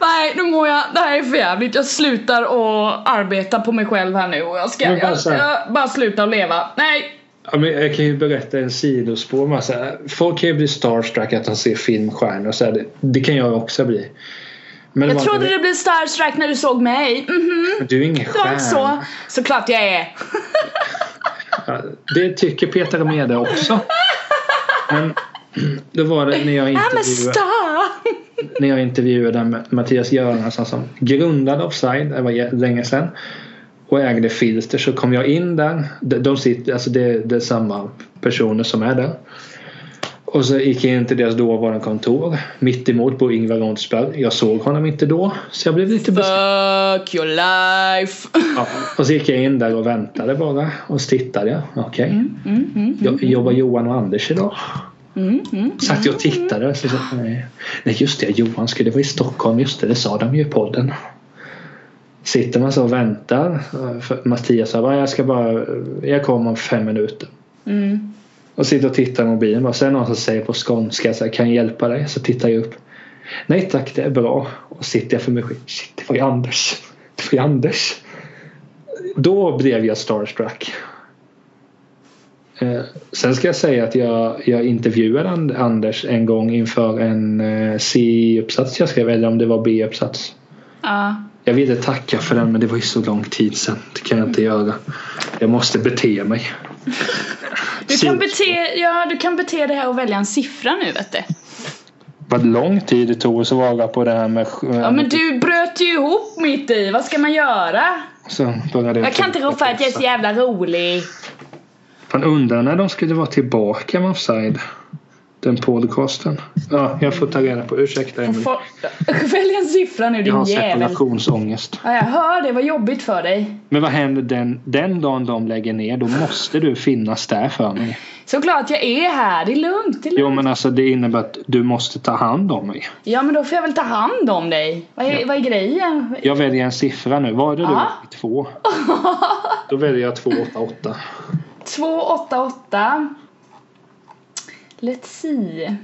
Nej, nu mår jag, det här är för jävligt. Jag slutar att arbeta på mig själv här nu och jag ska Men bara jag, jag bara sluta att leva. Nej! Ja, men jag kan ju berätta en sidospår. Massa. Folk kan ju bli starstruck att de ser filmstjärnor. Så här, det, det kan jag också bli. Men Jag trodde du blev starstruck när du såg mig. Mhm. Du är ingen Det var inte så. stjärna. Såklart jag är. Ja, det tycker Peter Mede också. Men då var det när jag intervjuade, när jag intervjuade Mattias Göransson som grundade Offside, det var länge sedan. Och ägde Filter så kom jag in där. De, de sitter, alltså det, det är samma personer som är där. Och så gick jag in till deras dåvarande kontor. Mitt emot bor Ingvar Rondsberg. Jag såg honom inte då. Så jag blev lite besviken. Fuck your life! Ja. Och så gick jag in där och väntade bara. Och så tittade jag. Okej. Mm, mm, mm, Jo- Jobbar Johan och Anders idag? mm, mm. Satt jag och tittade. Så, så, nej. nej just det, Johan skulle vara i Stockholm. Just det, det sa de ju i podden. Sitter man så och väntar. Mattias sa jag ska bara, jag kommer om fem minuter. Mm. Och sitter och tittar i mobilen. Bara, sen är det någon som säger på skånska, så här, kan jag hjälpa dig? Så tittar jag upp. Nej tack, det är bra. Och sitter jag för mig själv. Shit, det var ju Anders. Det var ju Anders. Då blev jag starstruck. Eh, sen ska jag säga att jag, jag intervjuade And- Anders en gång inför en eh, C-uppsats jag skrev, eller om det var B-uppsats. Ja. Jag ville tacka för den men det var ju så lång tid sedan. Det kan jag inte göra. Jag måste bete mig. Du kan, bete, ja, du kan bete dig här och välja en siffra nu vet du. Vad lång tid det tog att svara på det här med... Ja men du bröt ju ihop mitt i, vad ska man göra? Så började Jag kan inte rå för att jag är så jävla rolig. Man undrar när de skulle vara tillbaka med Offside. Den podcasten. Ja, jag får ta reda på. Ursäkta. Få- Välj en siffra nu Jag din har jävel. separationsångest. Ja, jag hör det, vad jobbigt för dig. Men vad händer den, den dagen de lägger ner? Då måste du finnas där för mig. Såklart jag är här, det är lugnt. Det är lugnt. Jo men alltså det innebär att du måste ta hand om mig. Ja men då får jag väl ta hand om dig. Vad är, Ja. vad är grejen? Jag väljer en siffra nu. Vad är det du? Ja. Två. Då väljer jag 288. 288. Let's see.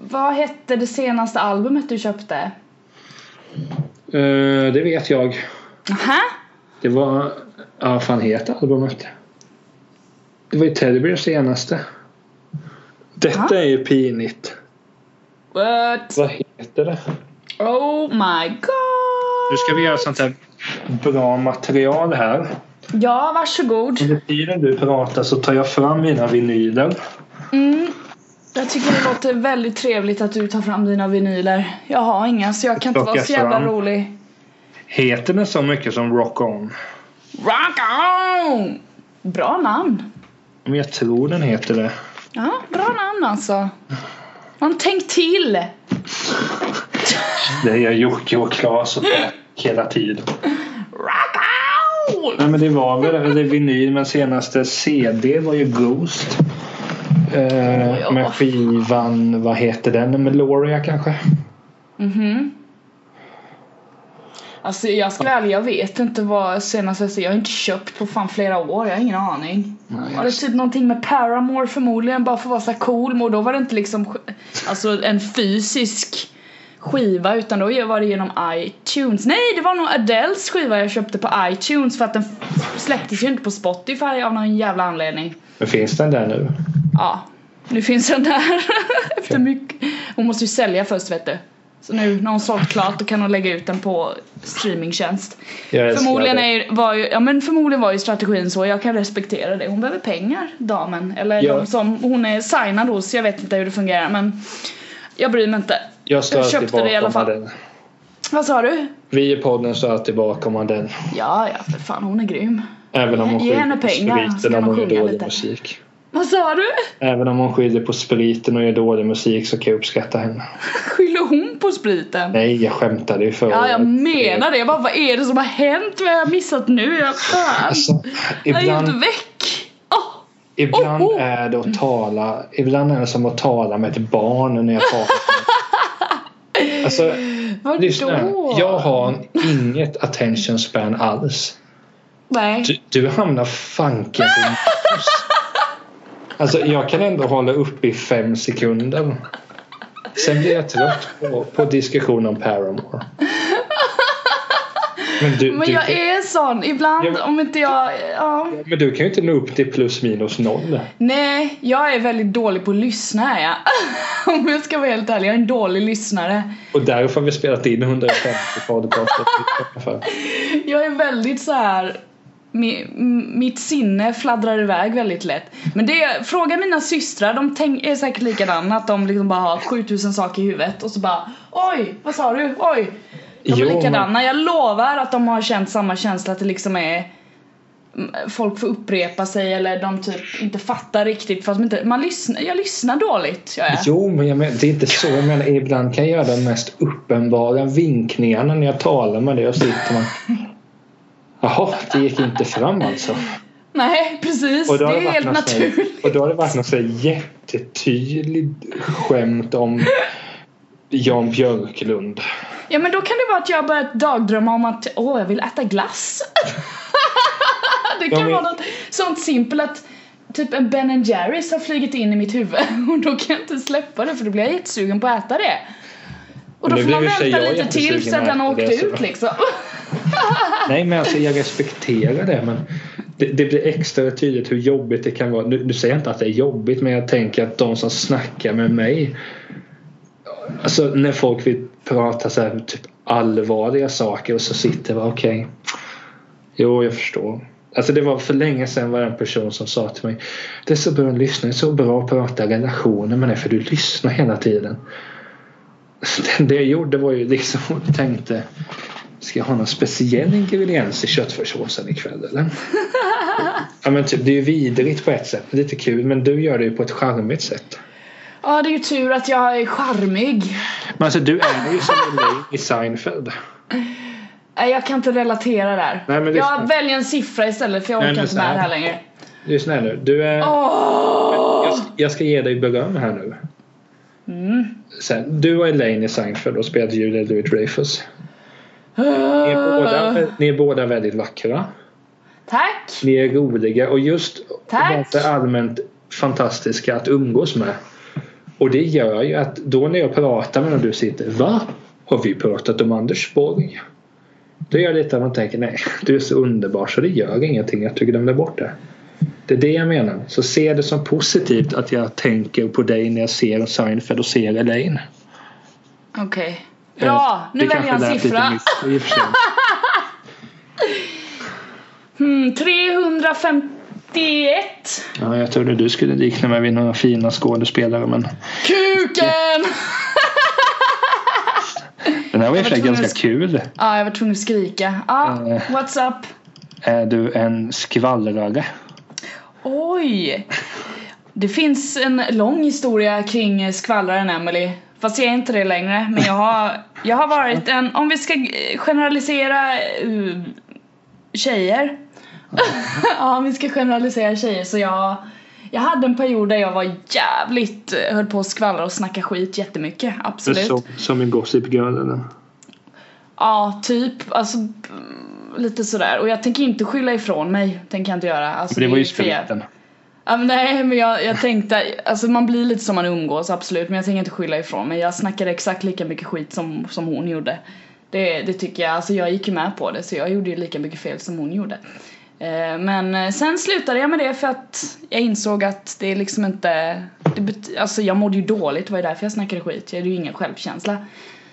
Vad hette det senaste albumet du köpte? Uh, det vet jag. Aha. Det var... Ja, vad fan heter albumet? Det var ju Teddy Bears senaste. Detta Ja. är ju pinigt. What? Vad heter det? Oh my god. Nu ska vi göra sånt här bra material här. Ja, varsågod. Under tiden du pratar så tar jag fram mina vinyler. Mm. Jag tycker det låter väldigt trevligt att du tar fram dina vinyler. Jag har inga så jag kan inte vara så jävla fram. rolig. Heter den så mycket som Rock On? Rock on! Bra namn. Men jag tror den heter det. Ja, bra namn alltså. Man tänk till. Det är Jocke och Klas och hela tiden. Rock on! Nej men det var väl det vinyl men senaste CD var ju Ghost. Eh, Ja. Med skivan, vad heter den? Meloria kanske? Mhm. Alltså jag ska ärlig, jag vet inte vad senaste jag har inte köpt på fan flera år, jag har ingen aning. Nej, Var det typ någonting med Paramore förmodligen bara för att vara så cool och då var det inte liksom alltså en fysisk skiva utan då var det genom iTunes. Nej det var nog Adeles skiva jag köpte på iTunes för att den släpptes ju inte på Spotify av någon jävla anledning. Men finns den där nu? Ja, nu finns den där efter mycket. Hon måste ju sälja först vet du. Så nu när hon sålt klart då kan hon lägga ut den på streamingtjänst. Förmodligen, är, var ju, ja, men förmodligen var ju strategin så, jag kan respektera det. Hon behöver pengar, damen. Eller Ja. de som hon är signad hos, jag vet inte hur det fungerar men jag bryr mig inte. Jag jag alltid det i alla fall. Adele. Vad sa du? Vi i podden står alltid bakom Adele. Ja, ja för fan hon är grym. Även om hon Ge henne pengar, så kan hon sjunga dålig lite. musik. Vad sa du? Även om hon skyller på spriten och gör dålig musik så kan jag uppskatta henne. Skyller hon på spriten? Nej, jag skämtade ju förra Ja, jag menar det. Jag bara, vad är det som har hänt? Vad har jag missat nu? Jag, fan. Alltså, jag är helt ibland, väck. Åh, ibland Oh, oh. är det att tala Ibland är det som att tala med ett barn när jag talar. Alltså, vadå? lyssna. Jag har inget attention span alls. Nej. Du, du hamnar fanken på. Alltså jag kan ändå hålla upp i fem sekunder. Sen blir jag trött på, på diskussion om Paramore. Men du, Men du, jag kan, är sån. Ibland Ja, men- om inte jag... Ja. men du kan ju inte nå upp till plus minus noll. Nej, jag är väldigt dålig på att lyssna är jag. Om jag ska vara helt ärlig, jag är en dålig lyssnare. Och därför har vi spelat in 150 podcaster. Jag är väldigt så här. Mitt sinne fladdrar iväg väldigt lätt. Men det, fråga mina systrar, de tänk, är säkert likadana att de liksom bara har 7000 saker i huvudet och så bara Oj, vad sa du? Oj! De är Jo, likadana, jag lovar att de har känt samma känsla att det liksom är Folk får upprepa sig eller de typ inte fattar riktigt att de inte, man lyssnar, jag lyssnar dåligt jag. Jo, men jag men, det är inte så. Jag menar, ibland kan jag göra de mest uppenbara vinkningarna när jag talar med dig och sitter man Jaha, det gick inte fram alltså. Nej precis, det är helt naturligt. Och då har det varit något så här jättetydligt skämt om Jan Björklund. Ja men då kan det vara att jag börjat dagdrömma om att åh jag vill äta glass. det kan Ja, men- vara något sånt simpelt att typ en Ben Jerrys har flugit in i mitt huvud och då kan jag inte släppa det för då blir jag jättesugen på att äta det. Och då får man vänta lite till så att den har åkt det, ut liksom. Nej men alltså jag respekterar det men det, det blir extra tydligt hur jobbigt det kan vara. Nu, nu säger jag inte att det är jobbigt men jag tänker att de som snackar med mig Alltså när folk vill prata så här typ allvarliga saker och så sitter man okej Jo jag förstår. Alltså det var för länge sedan var det en person som sa till mig Det är så bra att lyssna, det är så bra att prata relationer med dig för du lyssnar hela tiden. Det jag gjorde var ju liksom och tänkte Ska jag ha någon speciell ingrediens i köttfärssåsen ikväll eller? ja men typ, det är ju vidrigt på ett sätt. Lite kul men du gör det ju på ett charmigt sätt. Ja det är ju tur att jag är charmig. Men alltså du är ju som Elaine i Seinfeld. Nej jag kan inte relatera där. Nej, men jag väljer en siffra istället för jag Nej, orkar men inte med det här längre. Lyssna här nu. Du är... Åh! Jag, jag ska ge dig beröm här nu. Mm. Sen, du och Elaine i Seinfeld och spelade Julia Louis-Dreyfus. Ni, är båda- ni är båda väldigt vackra. Tack! Ni är roliga och just Tack. allmänt fantastiska att umgås med. Och det gör ju att då när jag pratar med när du sitter Va? Har vi pratat om Anders Borg? Då gör det lite att man tänker nej, du är så underbar så det gör ingenting att du glömde bort det. Det är det jag menar. Så se det som positivt att jag tänker på dig när jag ser Seinfeld och ser Elaine. Okej. Bra, Eh, nu väljer jag en siffra. mycket i och för sig. Hmm, 351. Ja, jag trodde du skulle likna mig vid några fina skådespelare men Kuken! den här var i och ganska att- kul. Ja, jag var tvungen att skrika. Ja, Eh. what's up? Är du en skvallrare? Oj! Det finns en lång historia kring skvallraren Emily. Fast jag är inte det längre. Men jag har, jag har varit en, om vi ska generalisera uh, tjejer. ja, om vi ska generalisera tjejer så jag Jag hade en period där jag var jävligt, eh, höll på att skvallra och snacka skit jättemycket, absolut. Som, som en Gossip Girl eller? Ja, typ. Alltså lite sådär. Och jag tänker inte skylla ifrån mig. Tänker jag inte göra. Alltså, Men det var ju spriten. Ja, men nej men jag, jag tänkte, alltså man blir lite som man umgås absolut men jag tänker inte skylla ifrån mig. Jag snackade exakt lika mycket skit som, som hon gjorde. Det, det tycker jag, alltså jag gick ju med på det så jag gjorde ju lika mycket fel som hon gjorde. Eh, men eh, sen slutade jag med det för att jag insåg att det är liksom inte, det bet- alltså jag mådde ju dåligt, det var ju därför jag snackade skit, jag hade ju ingen självkänsla.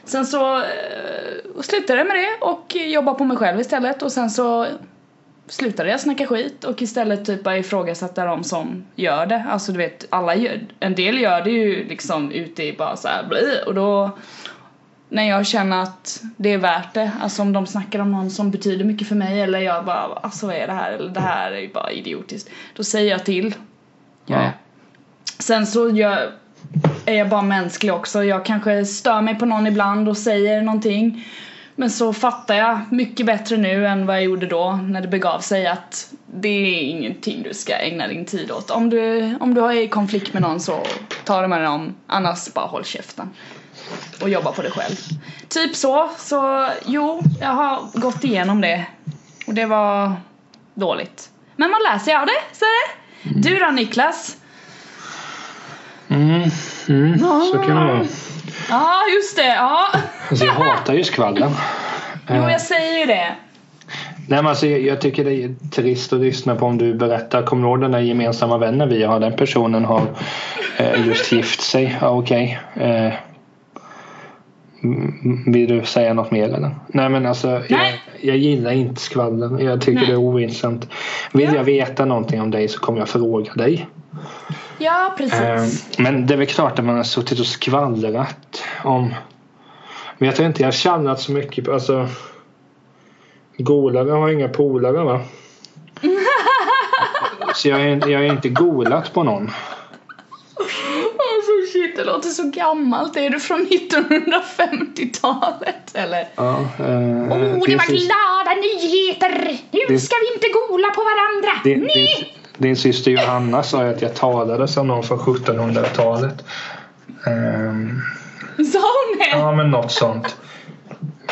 Sen så eh, slutade jag med det och jobbade på mig själv istället och sen så slutade jag snacka skit och istället typ bara ifrågasätta de som gör det. Alltså du vet, alla gör, en del gör det ju liksom ute i bara så här och då när jag känner att det är värt det, alltså om de snackar om någon som betyder mycket för mig eller jag bara alltså vad är det här eller det här är ju bara idiotiskt. Då säger jag till. Ja. Ja. Sen så gör, är jag bara mänsklig också. Jag kanske stör mig på någon ibland och säger någonting. Men så fattar jag mycket bättre nu än vad jag gjorde då när det begav sig att det är ingenting du ska ägna din tid åt. Om du, om du är i konflikt med någon så ta det med dem, annars bara håll käften. Och jobba på dig själv. Typ så, så jo, jag har gått igenom det. Och det var dåligt. Men man lär sig av det, så är det. Du då Niklas? Mm, mm, så kan det vara. Ja, just det, ja. Alltså jag hatar ju skvaller. Jo, jag säger ju det. Nej men alltså jag, jag tycker det är trist att lyssna på om du berättar. Kommer du ihåg den där gemensamma vännen vi har? Den personen har eh, just gift sig. Ja, Okej. Eh, mm, vill du säga något mer eller? Nej men alltså jag, Nej. jag gillar inte skvaller. Jag tycker Nej. det är ointressant. Vill Ja. jag veta någonting om dig så kommer jag fråga dig. Ja, precis. Eh, Men det är väl klart att man har suttit och skvallrat om Men jag tror inte jag har tjallrat så mycket på, alltså Golare har inga polare va? Så jag är, jag är inte golat på någon. Alltså shit, det låter så gammalt. Är du från 1950-talet eller? Ja, eh, oh, det var glada nyheter! Nu Det- ska vi inte gola på varandra! din, Nej! din syster Johanna sa att jag talade som någon från 1700-talet. Ehm, Sa hon det? Ja men något sånt.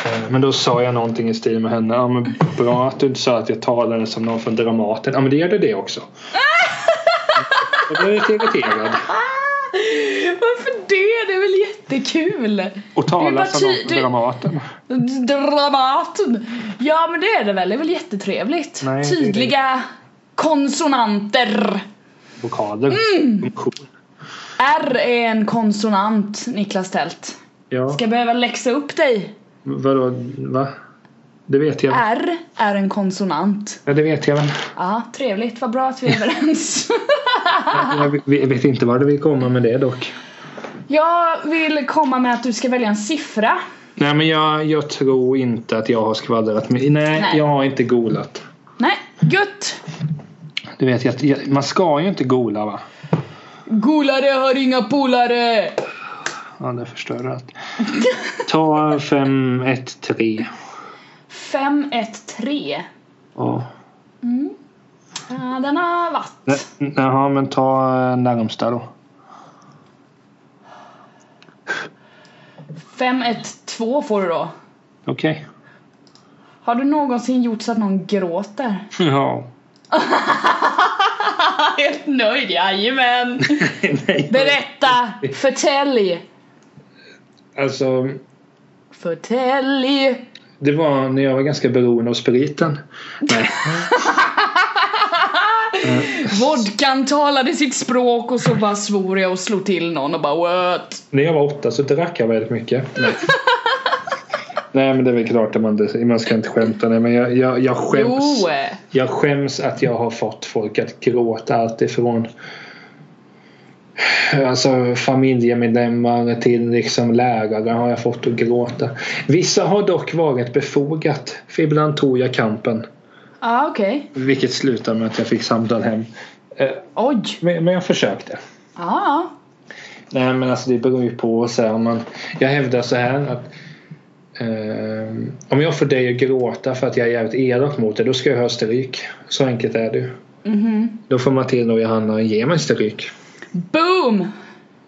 Eh, Men då sa jag någonting i stil med henne. Ja men bra att du inte sa att jag talade som någon från Dramaten. Ja men det gör du det också. Jag blev lite irriterad. Varför det? Det är väl jättekul? Och tala som någon från Dramaten. Dramaten! Ja men det är det väl, det är väl jättetrevligt? Nej. Tydliga konsonanter. Vokaler. Mm. Funktion. R är en konsonant, Niklas Tält. Ja. Ska jag behöva läxa upp dig? Vadå? Va? Det vet jag. R är en konsonant. Ja det vet jag väl. Ja, trevligt. Vad bra att vi är överens. Jag vet- jag vet inte var du vill komma med det dock. jag vill komma med att du ska välja en siffra. Nej men jag, jag tror inte att jag har skvallrat. Nej, Nej jag har inte golat. Nej, gött! Du vet, jag, jag, man ska ju inte gola va? Golare har inga polare! Ja, det förstör allt. Ta 5, 1, 3. 5, 1, 3. Ja. Ja, den har varit. Nej, Jaha, men ta eh, närmsta då. 5, 1, 2 får du då. Okej. Har du någonsin gjort så att någon gråter? Ja. Helt nöjd, jajamän! Nej, Berätta! Förtälj! Alltså, Förtälj! det var när jag var ganska beroende av spriten. Nej. Vodkan talade sitt språk och så bara svor jag och slog till någon och bara what? När jag var åtta så drack jag väldigt mycket. Nej. Men det är väl klart att man, man ska inte skämta. Nej, men jag, jag, jag skäms. Jo! Jag skäms att jag har fått folk att gråta allt ifrån Alltså familjemedlemmar till liksom lärare har jag fått att gråta. Vissa har dock varit befogat. För ibland tog jag kampen. Ah, okej. Vilket slutade med att jag fick samtal hem. Eh, Oj! Men, men jag försökte. Ja. Nej men alltså det beror ju på så här, om man, Jag hävdar så här att Om jag får dig att gråta för att jag är jävligt elak mot dig då ska jag ha stryk. Så enkelt är det. Mhm. Då får Matilda och Johanna ge mig stryk. Boom!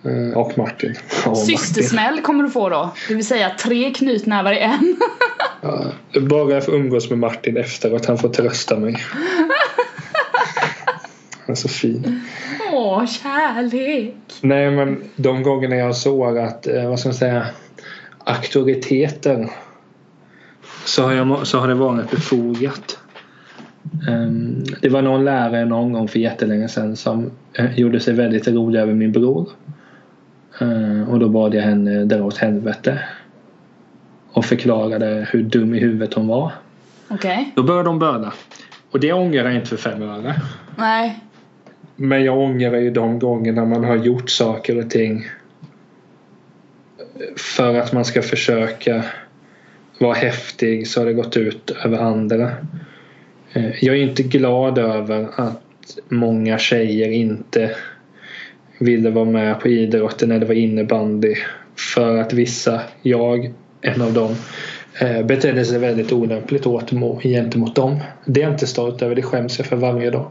Eh, och Martin. Martin. Systersmäll kommer du få då. Det vill säga tre knytnävar i en. Ja, bara jag får umgås med Martin efter att han får trösta mig. Han är så fin. Åh, kärlek! Nej men de gångerna jag såg att, eh, vad ska man säga, auktoriteter så har, jag, så har det varit befogat. Ehm, det var någon lärare någon gång för jättelänge sedan som eh, gjorde sig väldigt rolig över min bror. Ehm, och då bad jag henne dra åt helvete. och förklarade hur dum i huvudet hon var. Okej. Då började de böla. Och det ångrar jag inte för fem öre. Nej. Men jag ångrar ju de gångerna man har gjort saker och ting för att man ska försöka vara häftig så har det gått ut över andra. Eh, jag är inte glad över att många tjejer inte ville vara med på idrotten när det var innebandy för att vissa, jag, en av dem eh, betedde sig väldigt olämpligt åt gentemot dem. Det är jag inte stolt över, det skäms jag för varje dag.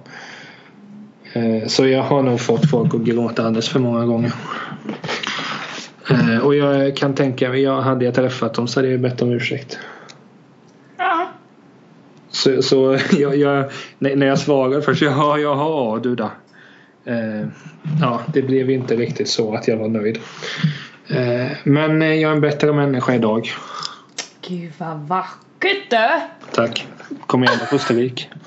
Eh, så jag har nog fått folk att gråta alldeles för många gånger. Eh, Och jag kan tänka mig, jag hade jag träffat dem så hade jag bett om ursäkt. Ja. Så, så jag, jag, när jag svarade först, jaha, jaha, du då. Eh, ja, det blev inte riktigt så att jag var nöjd. Eh, men jag är en bättre människa idag. Gud vad vackert du! Tack. Kom igen då, Pustervik.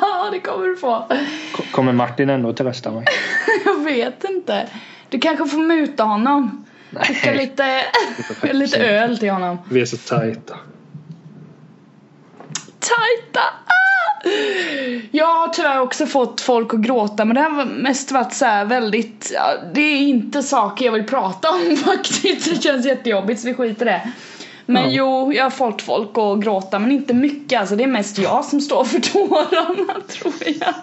Ja, det kommer du få. Ko- Kommer Martin ändå trösta mig? Jag vet inte. Du kanske får muta honom. Skicka lite, lite öl till honom. Vi är så tajta. Tajta! Ah! Jag har tyvärr också fått folk att gråta men det har mest varit så här väldigt, ja, det är inte saker jag vill prata om faktiskt. Det känns jättejobbigt så vi skiter i det. Men Ja. jo, jag har fått folk att gråta men inte mycket alltså. Det är mest jag som står för tårarna tror jag.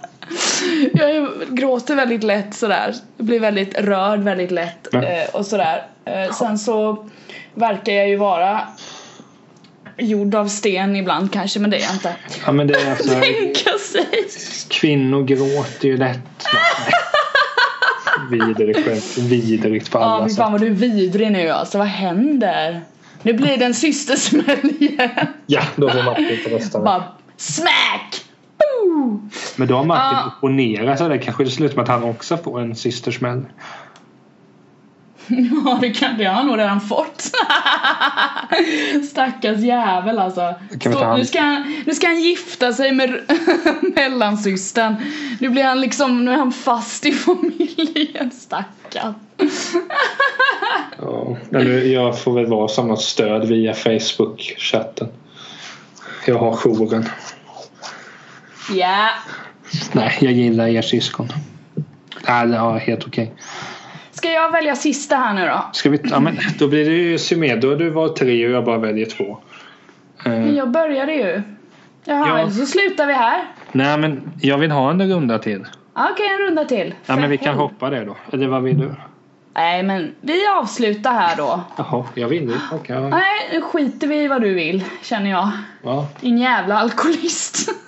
Jag gråter väldigt lätt sådär. Jag blir väldigt rörd väldigt lätt eh, och sådär. Eh, sen så verkar jag ju vara gjord av sten ibland kanske men det är jag inte. Ja men det är alltså, Tänka sig. kvinnor gråter ju lätt. Vidrigt skämt. Vidrigt på Ja alla fy sätt. fan vad du är vidrig nu alltså. Vad händer? Nu blir det en systersmäll igen. Ja, då får Martin trösta mig. Bara smack! Boo! Men då har Martin Ja. opponerat sig. Det kanske det slutar med att han också får en systersmäll. Ja det kan det har han nog redan fått. Stackars jävel alltså. Han- nu, ska han, nu ska han gifta sig med mellansystern. Nu blir han liksom, nu är han fast i familjen. Stackarn. Ja, jag får väl vara som något stöd via Facebook-chatten. Jag har jouren. Ja. Nej, jag gillar er syskon. Nej, det var helt okej. Ska jag välja sista här nu då? Ska vi... Ja, men då blir det ju symmet. Då du var tre och jag bara väljer två. Eh, Men jag började ju. Jaha, Ja. så slutar vi här. nej, men jag vill ha en runda till. Okej, en runda till. Ja, För men vi kan hoppa det då. Eller vad vill du? Nej, men vi avslutar här då. Jaha, jag vill. Okej. ja. Nej, nu skiter vi i vad du vill, känner jag. Ja, Din jävla alkoholist.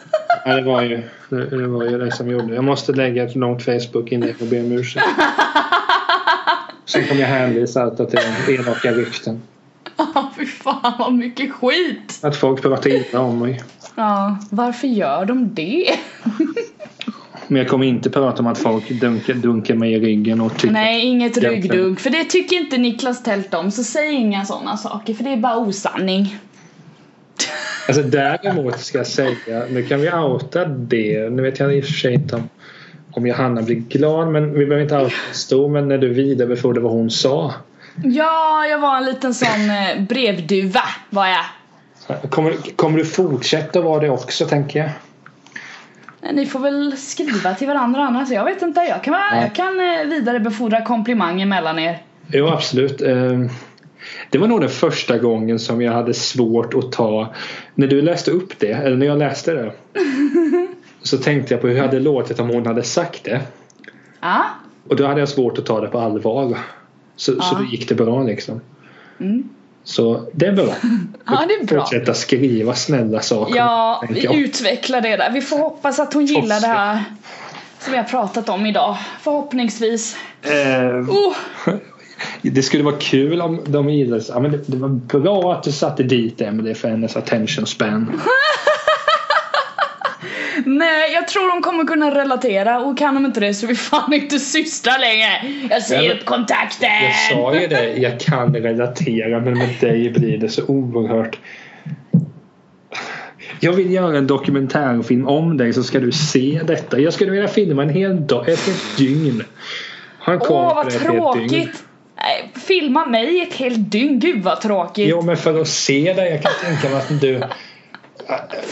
Ja, det var ju det, det var ju det som gjorde. Jag måste lägga ett långt Facebook-inlägg och be om ursäkt. Sen kommer jag hänvisa allt till elaka rykten. Ja, fy fan vad mycket skit. Att folk pratar illa om mig. Ja, varför gör de det? Men jag kommer inte prata om att folk dunkar, dunkar mig i ryggen och tycker... Nej, inget ryggdunk. För det tycker inte Niklas Tält om. Så säg inga sådana saker, för det är bara osanning. Alltså däremot ska jag säga, nu kan vi outa det. Nu vet jag i och för sig inte om, om Johanna blir glad men vi behöver inte en stor men när du vidarebefordrade vad hon sa. Ja, jag var en liten sån eh, brevduva, var jag. Kommer, kommer du fortsätta vara det också tänker jag? Ni får väl skriva till varandra annars. Jag vet inte, jag kan, Ja. jag kan eh, vidarebefordra komplimanger mellan er. Jo absolut. Ehm, Det var nog den första gången som jag hade svårt att ta När du läste upp det, eller när jag läste det Så tänkte jag på hur det hade låtit om hon hade sagt det Ja. Och då hade jag svårt att ta det på allvar Så, så Ja. då gick det bra liksom Mm. Så det är bra. Ja, det är bra. Fortsätta skriva snälla saker. Ja, vi utvecklar det där. Vi får hoppas att hon gillar det här som vi har pratat om idag. Förhoppningsvis. Eh, Oh, det skulle vara kul om de gillade ja, men det, det var bra att du satte dit Emelie för hennes attention span. nej, jag tror de kommer kunna relatera och kan de inte det så är vi fan inte systrar längre. Jag säger upp kontakten! Jag sa ju det, jag kan relatera men med dig blir det så oerhört jag vill göra en dokumentärfilm om dig så ska du se detta. Jag skulle vilja filma en hel dag, ett helt dygn. Ha en Åh, vad tråkigt! Nej, filma mig ett helt dygn, gud vad tråkigt. Jo men för att se dig, jag kan tänka mig att du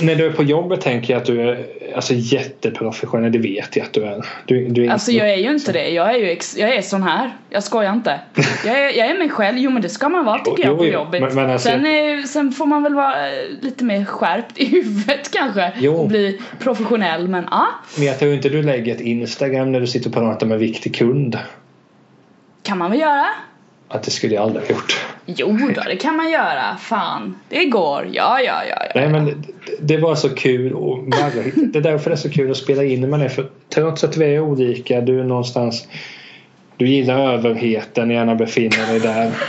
när du är på jobbet tänker jag att du är alltså, jätteprofessionell, det vet jag att du är. Du, du är Alltså inte- jag är ju inte det, jag är ju ex- jag är sån här. Jag skojar inte. Jag är, jag är mig själv, jo men det ska man vara tycker Jo, jag på jo, jobbet. men- men alltså- sen, är, sen får man väl vara eh, lite mer skärpt i huvudet kanske. Jo. Och bli professionell men ja. Men jag tror inte du lägger ett Instagram när du sitter och pratar med en viktig kund. Kan man väl göra? Att det skulle jag aldrig ha gjort. Jo då, det kan man göra. Fan, det går. Ja, ja, ja. ja. Nej men det, det var så kul och det är därför det är så kul att spela in med dig för trots att vi är olika, du är någonstans du gillar överheten, gärna befinner dig där.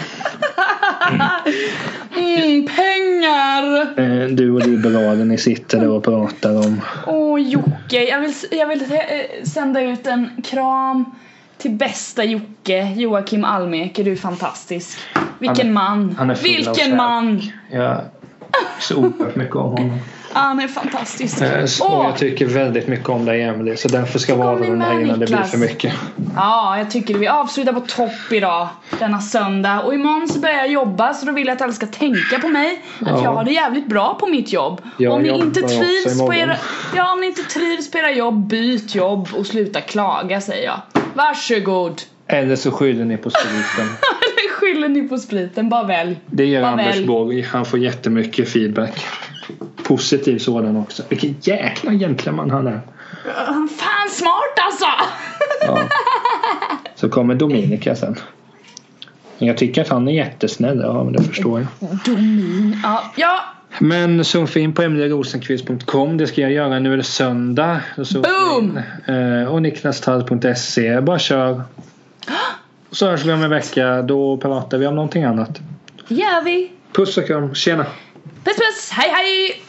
Mm, pengar! Eh, Du och liberalen ni sitter där och pratar om Åh Jocke, jag vill, jag vill eh, sända ut en kram till bästa Jocke, Joakim Almek, du är fantastisk. Vilken är- man! Vilken man! Jag så oerhört mycket om honom. Han är fantastisk. Eh, Åh, Jag tycker väldigt mycket om dig Emelie så därför ska vara min den här innan det blir för mycket. Ja, jag tycker vi avslutar på topp idag, denna söndag. Och imorgon så börjar jag jobba så då vill jag att alla ska tänka på mig. Att Ja. jag har det jävligt bra på mitt jobb. Jag om ni inte trivs på era, ja, om ni inte trivs på era jobb, byt jobb och sluta klaga säger jag. Varsågod. Eller så skyller ni på spriten. Eller skyller ni på spriten, bara välj. Det gör Vad Anders. Borg. Han får jättemycket feedback. Positiv sådan också. Vilken jäkla gentleman han är. Fan smart alltså! Ja. Så kommer Dominika sen. Jag tycker att han är jättesnäll. Ja, men det förstår jag. Domin. Ja, ja. Men surfa in på emelierosenqvist.com. Det ska jag göra. Nu är det söndag. Boom! in. Eh, Och niklastall.se. Bara kör. Så hörs vi om en vecka. Då pratar vi om någonting annat. Gör vi. Puss och kram. Tjena! Puss puss, hej hej!